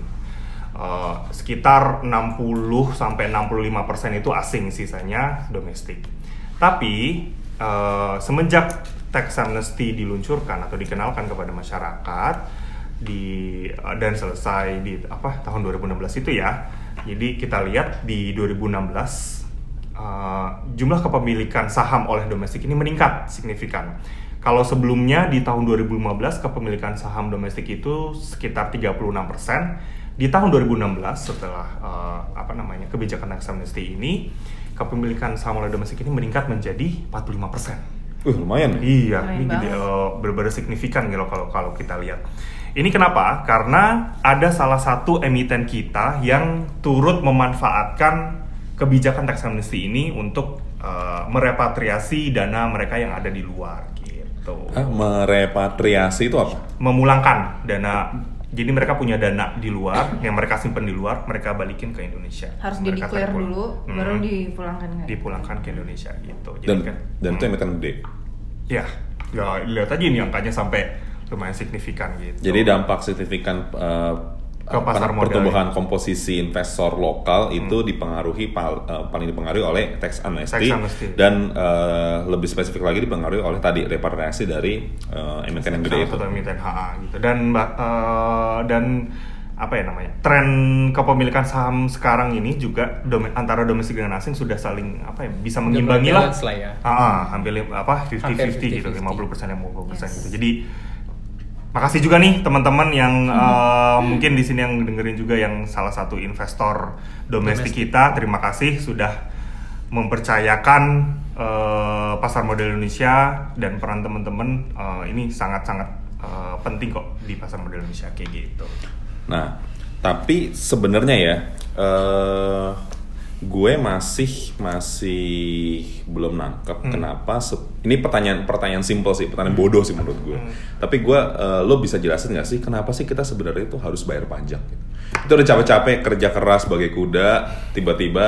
Eh, sekitar 60 sampai 65% itu asing, sisanya domestik. Tapi eh, semenjak tax amnesty diluncurkan atau dikenalkan kepada masyarakat di eh, dan selesai di apa tahun 2016 itu ya. Jadi kita lihat di 2016 Uh, jumlah kepemilikan saham oleh domestik ini meningkat signifikan Kalau sebelumnya di tahun 2015 kepemilikan saham domestik itu sekitar 36%. Di tahun 2016 setelah uh, apa namanya kebijakan tax amnesty ini kepemilikan saham oleh domestik ini meningkat menjadi 45%. Uh, lumayan nih. Iya, Keren ini jadi banget. uh, benar-benar signifikan gitu kalau kalau kita lihat. Ini kenapa? Karena ada salah satu emiten kita yang turut memanfaatkan kebijakan tax amnesty ini untuk uh, merepatriasi dana mereka yang ada di luar gitu. Ah, merepatriasi itu apa? Memulangkan dana jadi mereka punya dana di luar yang mereka simpan di luar, mereka balikin ke Indonesia. harus di declare dulu Hmm. baru dipulangkan kan dipulangkan ke Indonesia gitu. Jadi Dan kan dan itu emiten gede. ya, ya lihat aja ini angkanya sampai lumayan signifikan gitu. Jadi dampak signifikan uh, Ke pasar modal pertumbuhan ya. komposisi investor lokal itu dipengaruhi pal- uh, paling dipengaruhi oleh tax amnesty, Tax amnesty. dan uh, lebih spesifik lagi dipengaruhi oleh tadi repatriasi dari uh, emiten yang gede itu. emiten HA gitu dan eh, dan apa ya namanya tren kepemilikan saham sekarang ini juga dome- antara domestik dan asing sudah saling apa ya bisa mengimbangi lah ya. Ah, ah, hampir apa 50-50 Hampir gitu 50-50. 50 persen yang 50 persen Yes. gitu jadi makasih juga nih teman-teman yang eh, mungkin di sini yang dengerin juga yang salah satu investor domestik Domestik. kita terima kasih sudah mempercayakan eh, pasar modal Indonesia dan peran teman-teman eh, ini sangat-sangat eh, penting kok di pasar modal Indonesia kayak gitu. Nah, tapi sebenarnya ya, eh gue masih masih belum nangkep Hmm. kenapa. ini pertanyaan pertanyaan simpel sih, pertanyaan bodoh sih menurut gue. Tapi gue, eh, lo bisa jelasin nggak sih kenapa sih kita sebenarnya itu harus bayar pajak? Gitu? Itu udah capek-capek kerja keras sebagai kuda, tiba-tiba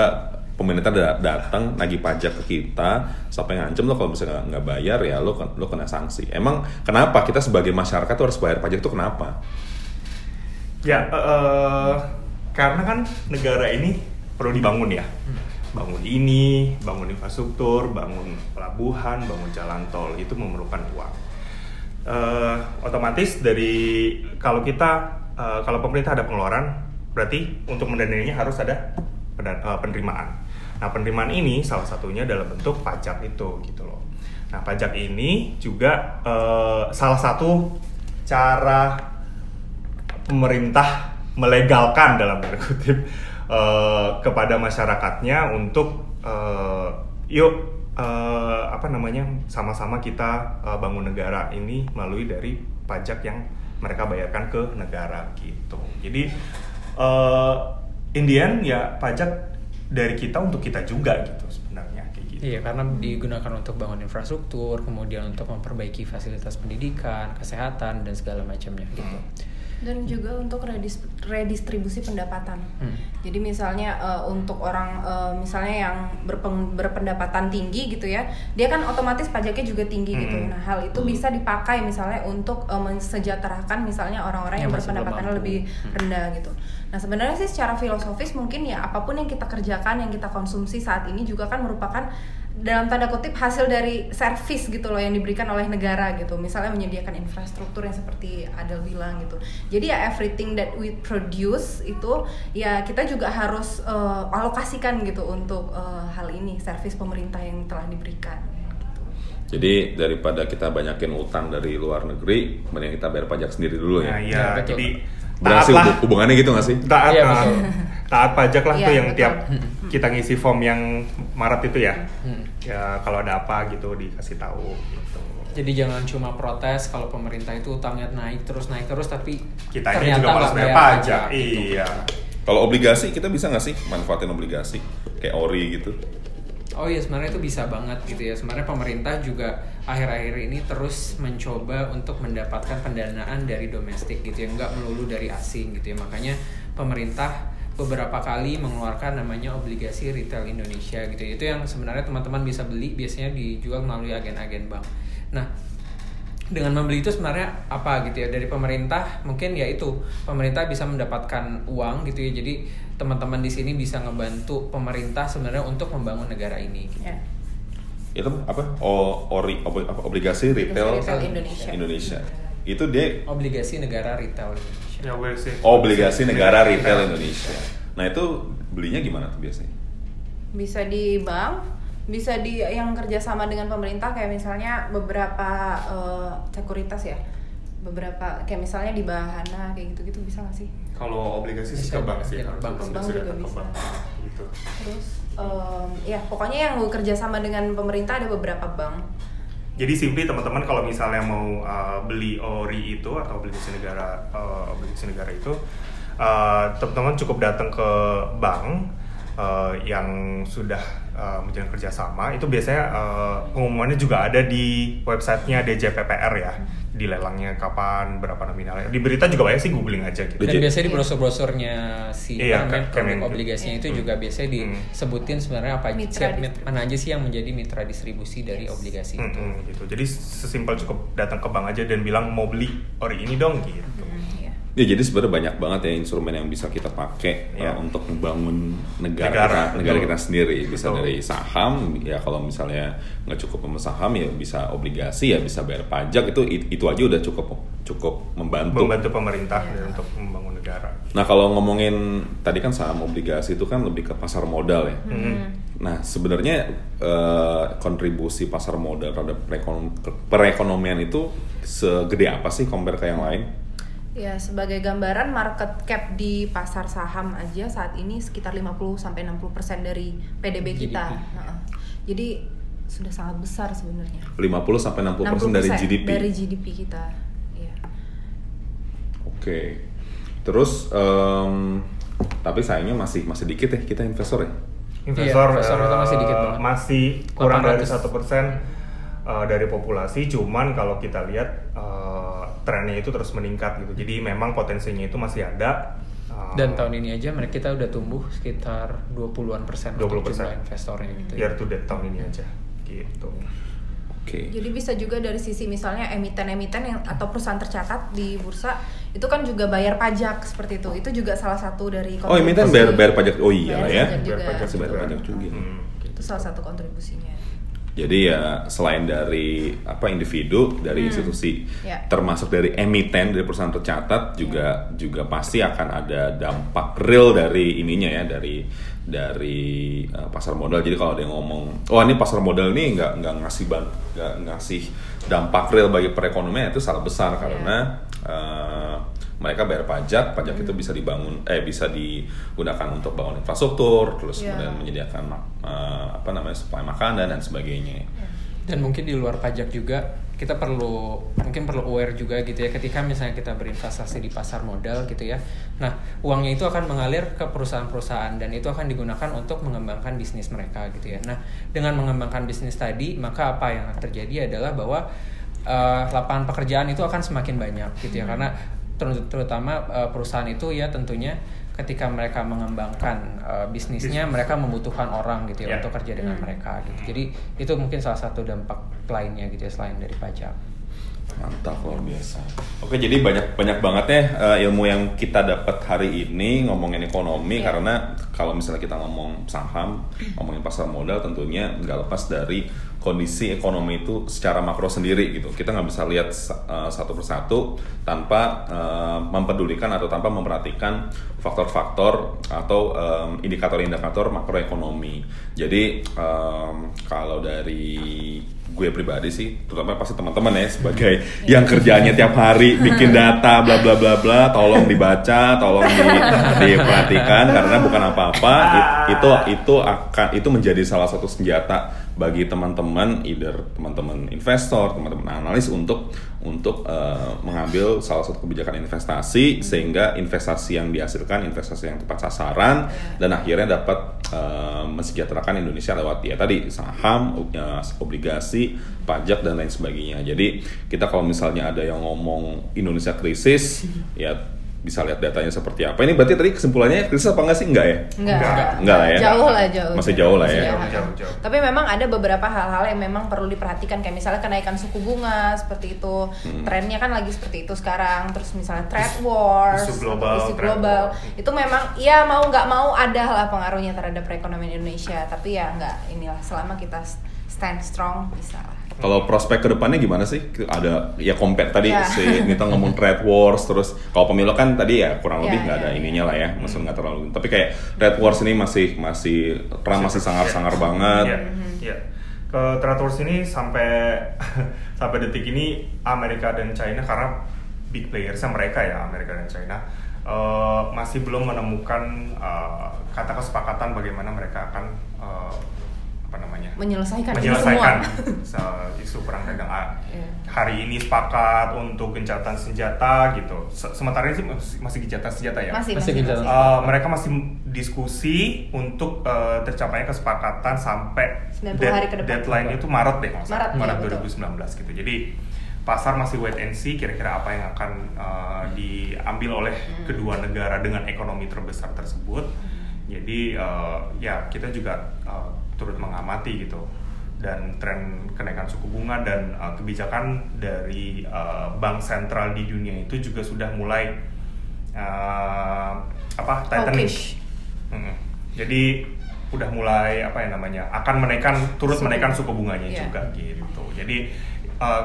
pemerintah da- datang nagih pajak ke kita sampai ngancem lo kalau misalnya nggak- bayar ya lo lo kena sanksi. Emang kenapa kita sebagai masyarakat tuh harus bayar pajak itu kenapa? Ya, eh, karena kan negara ini perlu dibangun ya. Bangun ini, bangun infrastruktur, bangun pelabuhan, bangun jalan tol itu memerlukan uang. Eh, otomatis dari kalau kita eh, kalau pemerintah ada pengeluaran, berarti untuk mendanainya harus ada eh, penerimaan. Nah penerimaan ini salah satunya dalam bentuk pajak itu gitu loh. Nah pajak ini juga eh, salah satu cara pemerintah melegalkan dalam tanda kutip eh, kepada masyarakatnya untuk eh, yuk eh, apa namanya sama-sama kita eh, bangun negara ini melalui dari pajak yang mereka bayarkan ke negara gitu. Jadi eh Indian ya pajak dari kita untuk kita juga gitu sebenarnya kayak gitu. Iya, karena digunakan untuk bangun infrastruktur, kemudian untuk memperbaiki fasilitas pendidikan, kesehatan, dan segala macamnya gitu. Dan juga untuk redis- redistribusi pendapatan. Hmm. Jadi misalnya eh, untuk orang eh, misalnya yang berpeng- berpendapatan tinggi gitu ya, dia kan otomatis pajaknya juga tinggi gitu. Hmm. Nah hal itu bisa dipakai misalnya untuk eh, mensejahterakan misalnya orang-orang yang, Yang berpendapatan lebih Hmm. rendah gitu. Nah sebenarnya sih secara filosofis mungkin ya apa pun yang kita kerjakan, yang kita konsumsi saat ini juga kan merupakan dalam tanda kutip hasil dari servis gitu loh yang diberikan oleh negara gitu misalnya menyediakan infrastruktur yang seperti Adel bilang gitu jadi ya everything that we produce itu ya kita juga harus eh, alokasikan gitu untuk eh, hal ini servis pemerintah yang telah diberikan gitu. Jadi daripada kita banyakin utang dari luar negeri, mending kita bayar pajak sendiri dulu Nah, ya. iya, Ya, betul. jadi Berarti taatlah hub- hubungannya gitu nggak sih? taat Iya, betul. taat pajak lah Iya, tuh yang betul. tiap kita ngisi form yang Maret itu ya Hmm. ya kalau ada apa gitu dikasih tahu gitu Jadi jangan cuma protes kalau pemerintah itu utangnya naik terus naik terus, tapi kita ternyata juga harus nggak bayar bayar pajak gitu. iya Kalau obligasi kita bisa nggak sih manfaatin obligasi kayak ori gitu? Oh iya sebenarnya itu bisa banget gitu ya. Sebenarnya pemerintah juga akhir-akhir ini terus mencoba untuk mendapatkan pendanaan dari domestik gitu ya, nggak melulu dari asing gitu ya. Makanya pemerintah beberapa kali mengeluarkan namanya obligasi retail Indonesia gitu ya. Itu yang sebenarnya teman-teman bisa beli biasanya dijual melalui agen-agen bank. Nah, dengan membeli itu sebenarnya apa gitu ya dari pemerintah mungkin ya itu pemerintah bisa mendapatkan uang gitu ya jadi teman-teman di sini bisa ngebantu pemerintah sebenarnya untuk membangun negara ini gitu. Ya. Itu apa? O, ori, ob- apa, obligasi retail, Retail Indonesia. Indonesia. Itu dia obligasi negara retail Indonesia ya obligasi negara retail Indonesia. Nah itu belinya gimana tuh biasanya? bisa di bank bisa di yang kerjasama dengan pemerintah kayak misalnya beberapa uh, sekuritas ya beberapa kayak misalnya di Bahana kayak gitu-gitu bisa nggak sih Kalau obligasi sih ke bank sih. bank. Bank juga bisa. Gitu. terus um, ya pokoknya yang kerjasama dengan pemerintah ada beberapa bank Jadi simply teman-teman kalau misalnya mau uh, beli ori itu atau obligasi negara uh, obligasi negara itu uh, teman-teman cukup datang ke bank uh, yang sudah uh, menjalin kerjasama itu biasanya uh, pengumumannya juga ada di websitenya DJPPR ya di lelangnya kapan berapa nominalnya di berita juga banyak sih googling aja gitu Dan biasanya di brosur-brosurnya si Iya, produk obligasinya itu Hmm. juga biasanya Hmm. disebutin sebenarnya apa Mitra siap- distribusi. mana aja sih yang menjadi mitra distribusi dari Yes. obligasi itu. Mm-mm, gitu jadi sesimpel cukup datang ke bank aja dan bilang mau beli ori ini dong gitu Hmm. Ya jadi sebenarnya banyak banget ya instrumen yang bisa kita pakai Iya. uh, untuk membangun negara Negara, kita, negara kita sendiri. Bisa Betul. dari saham, ya kalau misalnya nggak cukup sama saham ya bisa obligasi ya bisa bayar pajak itu itu aja udah cukup cukup membantu. membantu pemerintah dan untuk membangun negara Nah kalau ngomongin tadi kan saham obligasi itu kan lebih ke pasar modal ya. Hmm. Nah sebenarnya eh, kontribusi pasar modal terhadap perekon- perekonomian itu segede apa sih compare ke yang lain? Ya, sebagai gambaran market cap di pasar saham aja saat ini sekitar 50 sampai 60% dari PDB kita. GDP. Heeh. Jadi sudah sangat besar sebenarnya. 50 sampai 60% dari 60% GDP. Dari GDP kita. Iya. Oke. Terus em, tapi sayangnya masih masih dikit ya kita investor ya. investor, Iya, investor kita masih eh, dikit banget. masih kurang dari 800. satu persen eh, dari populasi cuman kalau kita lihat eh, trennya itu terus meningkat gitu jadi memang potensinya itu masih ada eh, Dan tahun ini aja mereka kita udah tumbuh sekitar 20-an persen untuk 20%. jumlah investornya gitu. year to date tahun ini aja gitu Oke. Jadi bisa juga dari sisi misalnya emiten-emiten yang atau perusahaan tercatat di bursa itu kan juga bayar pajak seperti itu. Itu juga salah satu dari Oh, emiten bayar bayar pajak. Oh iya lah ya. juga. Bayar pajak Masih bayar juga. pajak juga. Hmm. Itu salah satu kontribusinya. Jadi ya selain dari apa individu, dari Hmm. institusi, Ya. termasuk dari emiten dari perusahaan tercatat juga juga pasti akan ada dampak real dari ininya ya dari dari uh, pasar modal. Jadi kalau ada yang ngomong, oh ini pasar modal ini nggak nggak ngasih ban, nggak ngasih dampak real bagi perekonomian itu salah besar karena uh, mereka bayar pajak, pajak itu bisa dibangun, eh bisa digunakan untuk bangun infrastruktur, terus Ya. kemudian menyediakan uh, apa namanya supply makanan dan sebagainya. Dan mungkin di luar pajak juga kita perlu mungkin perlu aware juga gitu ya ketika misalnya kita berinvestasi di pasar modal gitu ya. Nah, uangnya itu akan mengalir ke perusahaan-perusahaan dan itu akan digunakan untuk mengembangkan bisnis mereka gitu ya. Nah, dengan mengembangkan bisnis tadi, maka apa yang terjadi adalah bahwa eh, lapangan pekerjaan itu akan semakin banyak gitu ya karena ter- terutama eh, perusahaan itu ya tentunya ketika mereka mengembangkan eh, bisnisnya Bisnis. mereka membutuhkan orang gitu ya Ya. untuk kerja dengan Hmm. mereka gitu. Jadi itu mungkin salah satu dampak lainnya gitu ya selain dari pajak. Mantap luar biasa. Oke, jadi banyak banyak banget ya eh, ilmu yang kita dapat hari ini ngomongin ekonomi Iya. karena kalau misalnya kita ngomong saham, ngomongin pasar modal tentunya nggak lepas dari kondisi ekonomi itu secara makro sendiri gitu. Kita nggak bisa lihat eh, satu persatu tanpa eh, mempedulikan atau tanpa memperhatikan faktor-faktor atau em, indikator-indikator makroekonomi. Jadi em, kalau dari gue pribadi sih, terutama pasti teman-teman ya sebagai yang kerjanya tiap hari bikin [laughs] data bla bla bla bla, tolong dibaca, tolong di- diperhatikan karena bukan apa-apa it- itu itu akan itu menjadi salah satu senjata bagi teman-teman, either teman-teman investor, teman-teman analis untuk untuk eh, mengambil salah satu kebijakan investasi sehingga investasi yang dihasilkan investasi yang tepat sasaran dan akhirnya dapat eh, mensejahterakan Indonesia lewat ya tadi saham, eh, obligasi, pajak dan lain sebagainya. Jadi kita kalau misalnya ada yang ngomong Indonesia krisis ya bisa lihat datanya seperti apa. Ini berarti tadi kesimpulannya krisis apa enggak sih? Enggak ya? Enggak. Enggak. Enggak lah ya. Jauh lah jauh. Masih jauh lah ya. Masih Jauh, jauh, jauh. Tapi memang ada beberapa hal-hal yang memang perlu diperhatikan kayak misalnya kenaikan suku bunga seperti itu. Hmm. Trennya kan lagi seperti itu sekarang. Terus misalnya trade wars, isu global, isu global. war. Itu memang ya mau nggak mau ada lah pengaruhnya terhadap perekonomian Indonesia. Tapi ya nggak inilah selama kita stand strong bisa lah. Kalau prospek ke depannya gimana sih? Ada ya compare tadi Ya. si Nita ngomong trade wars terus kalau pemilu kan tadi ya kurang Ya, lebih nggak ya, ada ya. ininya lah ya, maksudnya nggak terlalu. Tapi kayak trade wars ini masih masih Trump masih sangar-sangar banget. Iya, iya. Ke trade wars ini sampai [laughs] sampai detik ini Amerika dan China karena big players mereka ya Amerika dan China eh, masih belum menemukan eh, kata kesepakatan bagaimana mereka akan eh, apa namanya menyelesaikan, menyelesaikan semua. [laughs] se- isu perang dagang A. Iya. hari ini sepakat untuk gencatan senjata gitu Se- sementara ini sih masih, masih gencatan senjata ya Masih, Masih masih, masih. Uh, mereka masih diskusi untuk uh, tercapainya kesepakatan sampai 90 hari ke depan. deadline itu Maret deh nggak salah. Maret, Maret iya, 2019 gitu. Jadi pasar masih wait and see kira-kira apa yang akan uh, diambil oleh Hmm. kedua negara dengan ekonomi terbesar tersebut. Jadi uh, ya kita juga uh, turut mengamati gitu dan tren kenaikan suku bunga dan uh, kebijakan dari uh, bank sentral di dunia itu juga sudah mulai uh, apa tightening. Mm-mm. Jadi udah mulai apa ya namanya akan menaikkan turut Suku. menaikkan suku bunganya Iya. juga gitu. Jadi uh,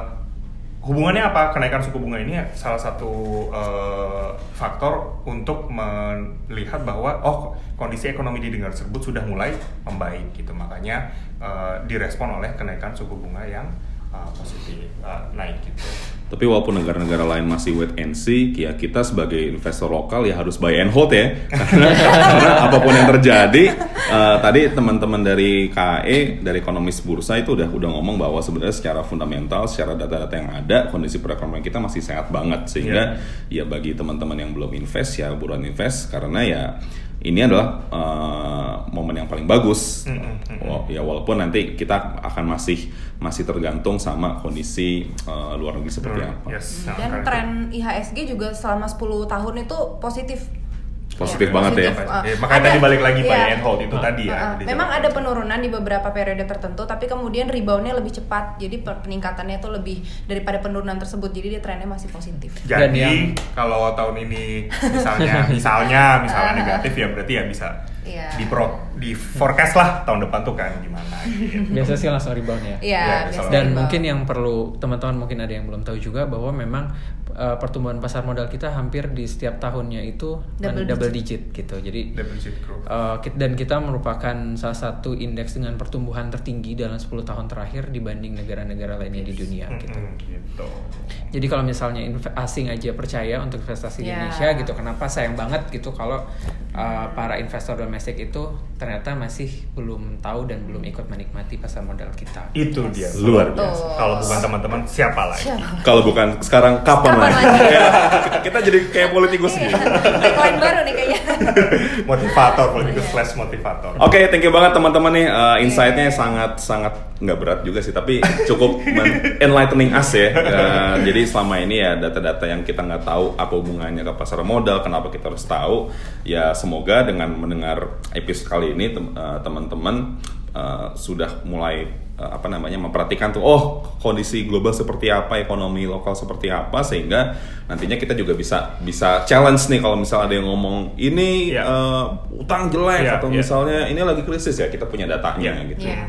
hubungannya apa? Kenaikan suku bunga ini salah satu uh, faktor untuk melihat bahwa oh kondisi ekonomi di negara tersebut sudah mulai membaik gitu. Makanya uh, direspon oleh kenaikan suku bunga yang uh, positif uh, naik gitu. Tapi walaupun negara-negara lain masih wait and see, ya kita sebagai investor lokal ya harus buy and hold ya. [laughs] Karena, karena apa pun yang terjadi, eh, tadi teman-teman dari KAE, dari ekonomis bursa itu udah udah ngomong bahwa sebenarnya secara fundamental, secara data-data yang ada, kondisi perekonomian kita masih sehat banget sehingga ya bagi teman-teman yang belum invest ya buruan invest karena ya ini adalah eh, momen yang paling bagus. Mm, mm, mm, Wa- Ya walaupun nanti kita akan masih masih tergantung sama kondisi eh, luar negeri seperti apa. Yes. Dan tren IHSG juga selama 10 tahun itu positif. Positif Ya, banget ya. positif. Eh, Uh, makanya ada- tadi balik lagi buy iya. and hold itu Ah. tadi ya. Uh, memang ada penurunan di beberapa periode tertentu, tapi kemudian reboundnya lebih cepat. Jadi peningkatannya itu lebih daripada penurunan tersebut. Jadi dia trennya masih positif. Dan Jadi yang- kalau tahun ini misalnya misalnya misalnya negatif ya berarti ya bisa Iya. di pro di forecast lah tahun depan tuh kan gimana gitu. [laughs] biasa sih langsung rebound ya. Iya, biasanya soalnya- Dan rebound. mungkin yang perlu teman-teman mungkin ada yang belum tahu juga bahwa memang uh, pertumbuhan pasar modal kita hampir di setiap tahunnya itu Double double, double digit. gitu. Jadi Double digit growth. uh, dan kita merupakan salah satu indeks dengan pertumbuhan tertinggi dalam 10 tahun terakhir dibanding negara-negara lainnya di dunia gitu. Gitu. Jadi kalau misalnya asing aja percaya untuk investasi di Ya. Indonesia gitu, kenapa sayang banget gitu kalau uh, para investor domestik itu ternyata masih belum tahu dan belum ikut menikmati pasar modal kita. Itu dia Luar biasa. biasa. Kalau bukan teman-teman siapa lagi? Siapa? Kalau bukan sekarang kapan, Kapan lagi? lagi? [laughs] kita jadi kayak politikus gitu. tagline baru nih kayaknya. [laughs] motivator, politikus Iya. slash motivator. Oke, thank you banget teman-teman nih. Uh, Insight-nya sangat sangat nggak berat juga sih, tapi cukup enlightening us ya. Uh, jadi selama ini ya data-data yang kita nggak tahu apa hubungannya ke pasar modal, kenapa kita harus tahu. Ya semoga dengan mendengar episode kali ini tem- uh, teman-teman uh, sudah mulai uh, apa namanya memperhatikan tuh, oh kondisi global seperti apa, ekonomi lokal seperti apa, sehingga nantinya kita juga bisa bisa challenge nih kalau misalnya ada yang ngomong ini Iya. uh, utang jelek Iya, atau iya. misalnya ini lagi krisis ya kita punya datanya Iya. gitu. Iya.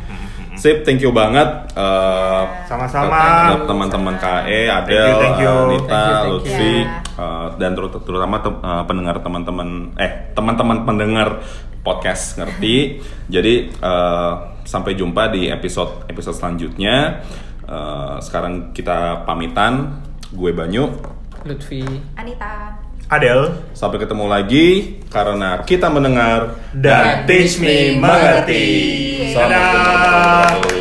Sip, thank you banget uh, Sama-sama. teman-teman KE, Thank Adel, you, thank you. Nita, Thank you, thank you. Lutfi, uh, dan terut- terutama tem- uh, pendengar teman-teman eh teman-teman pendengar podcast ngerti. Jadi uh, sampai jumpa di episode episode selanjutnya. Uh, sekarang kita pamitan. Gue Banyu. Lutfi Anita. Adel Sampai ketemu lagi karena kita mendengar dan teach me mengerti. Salam.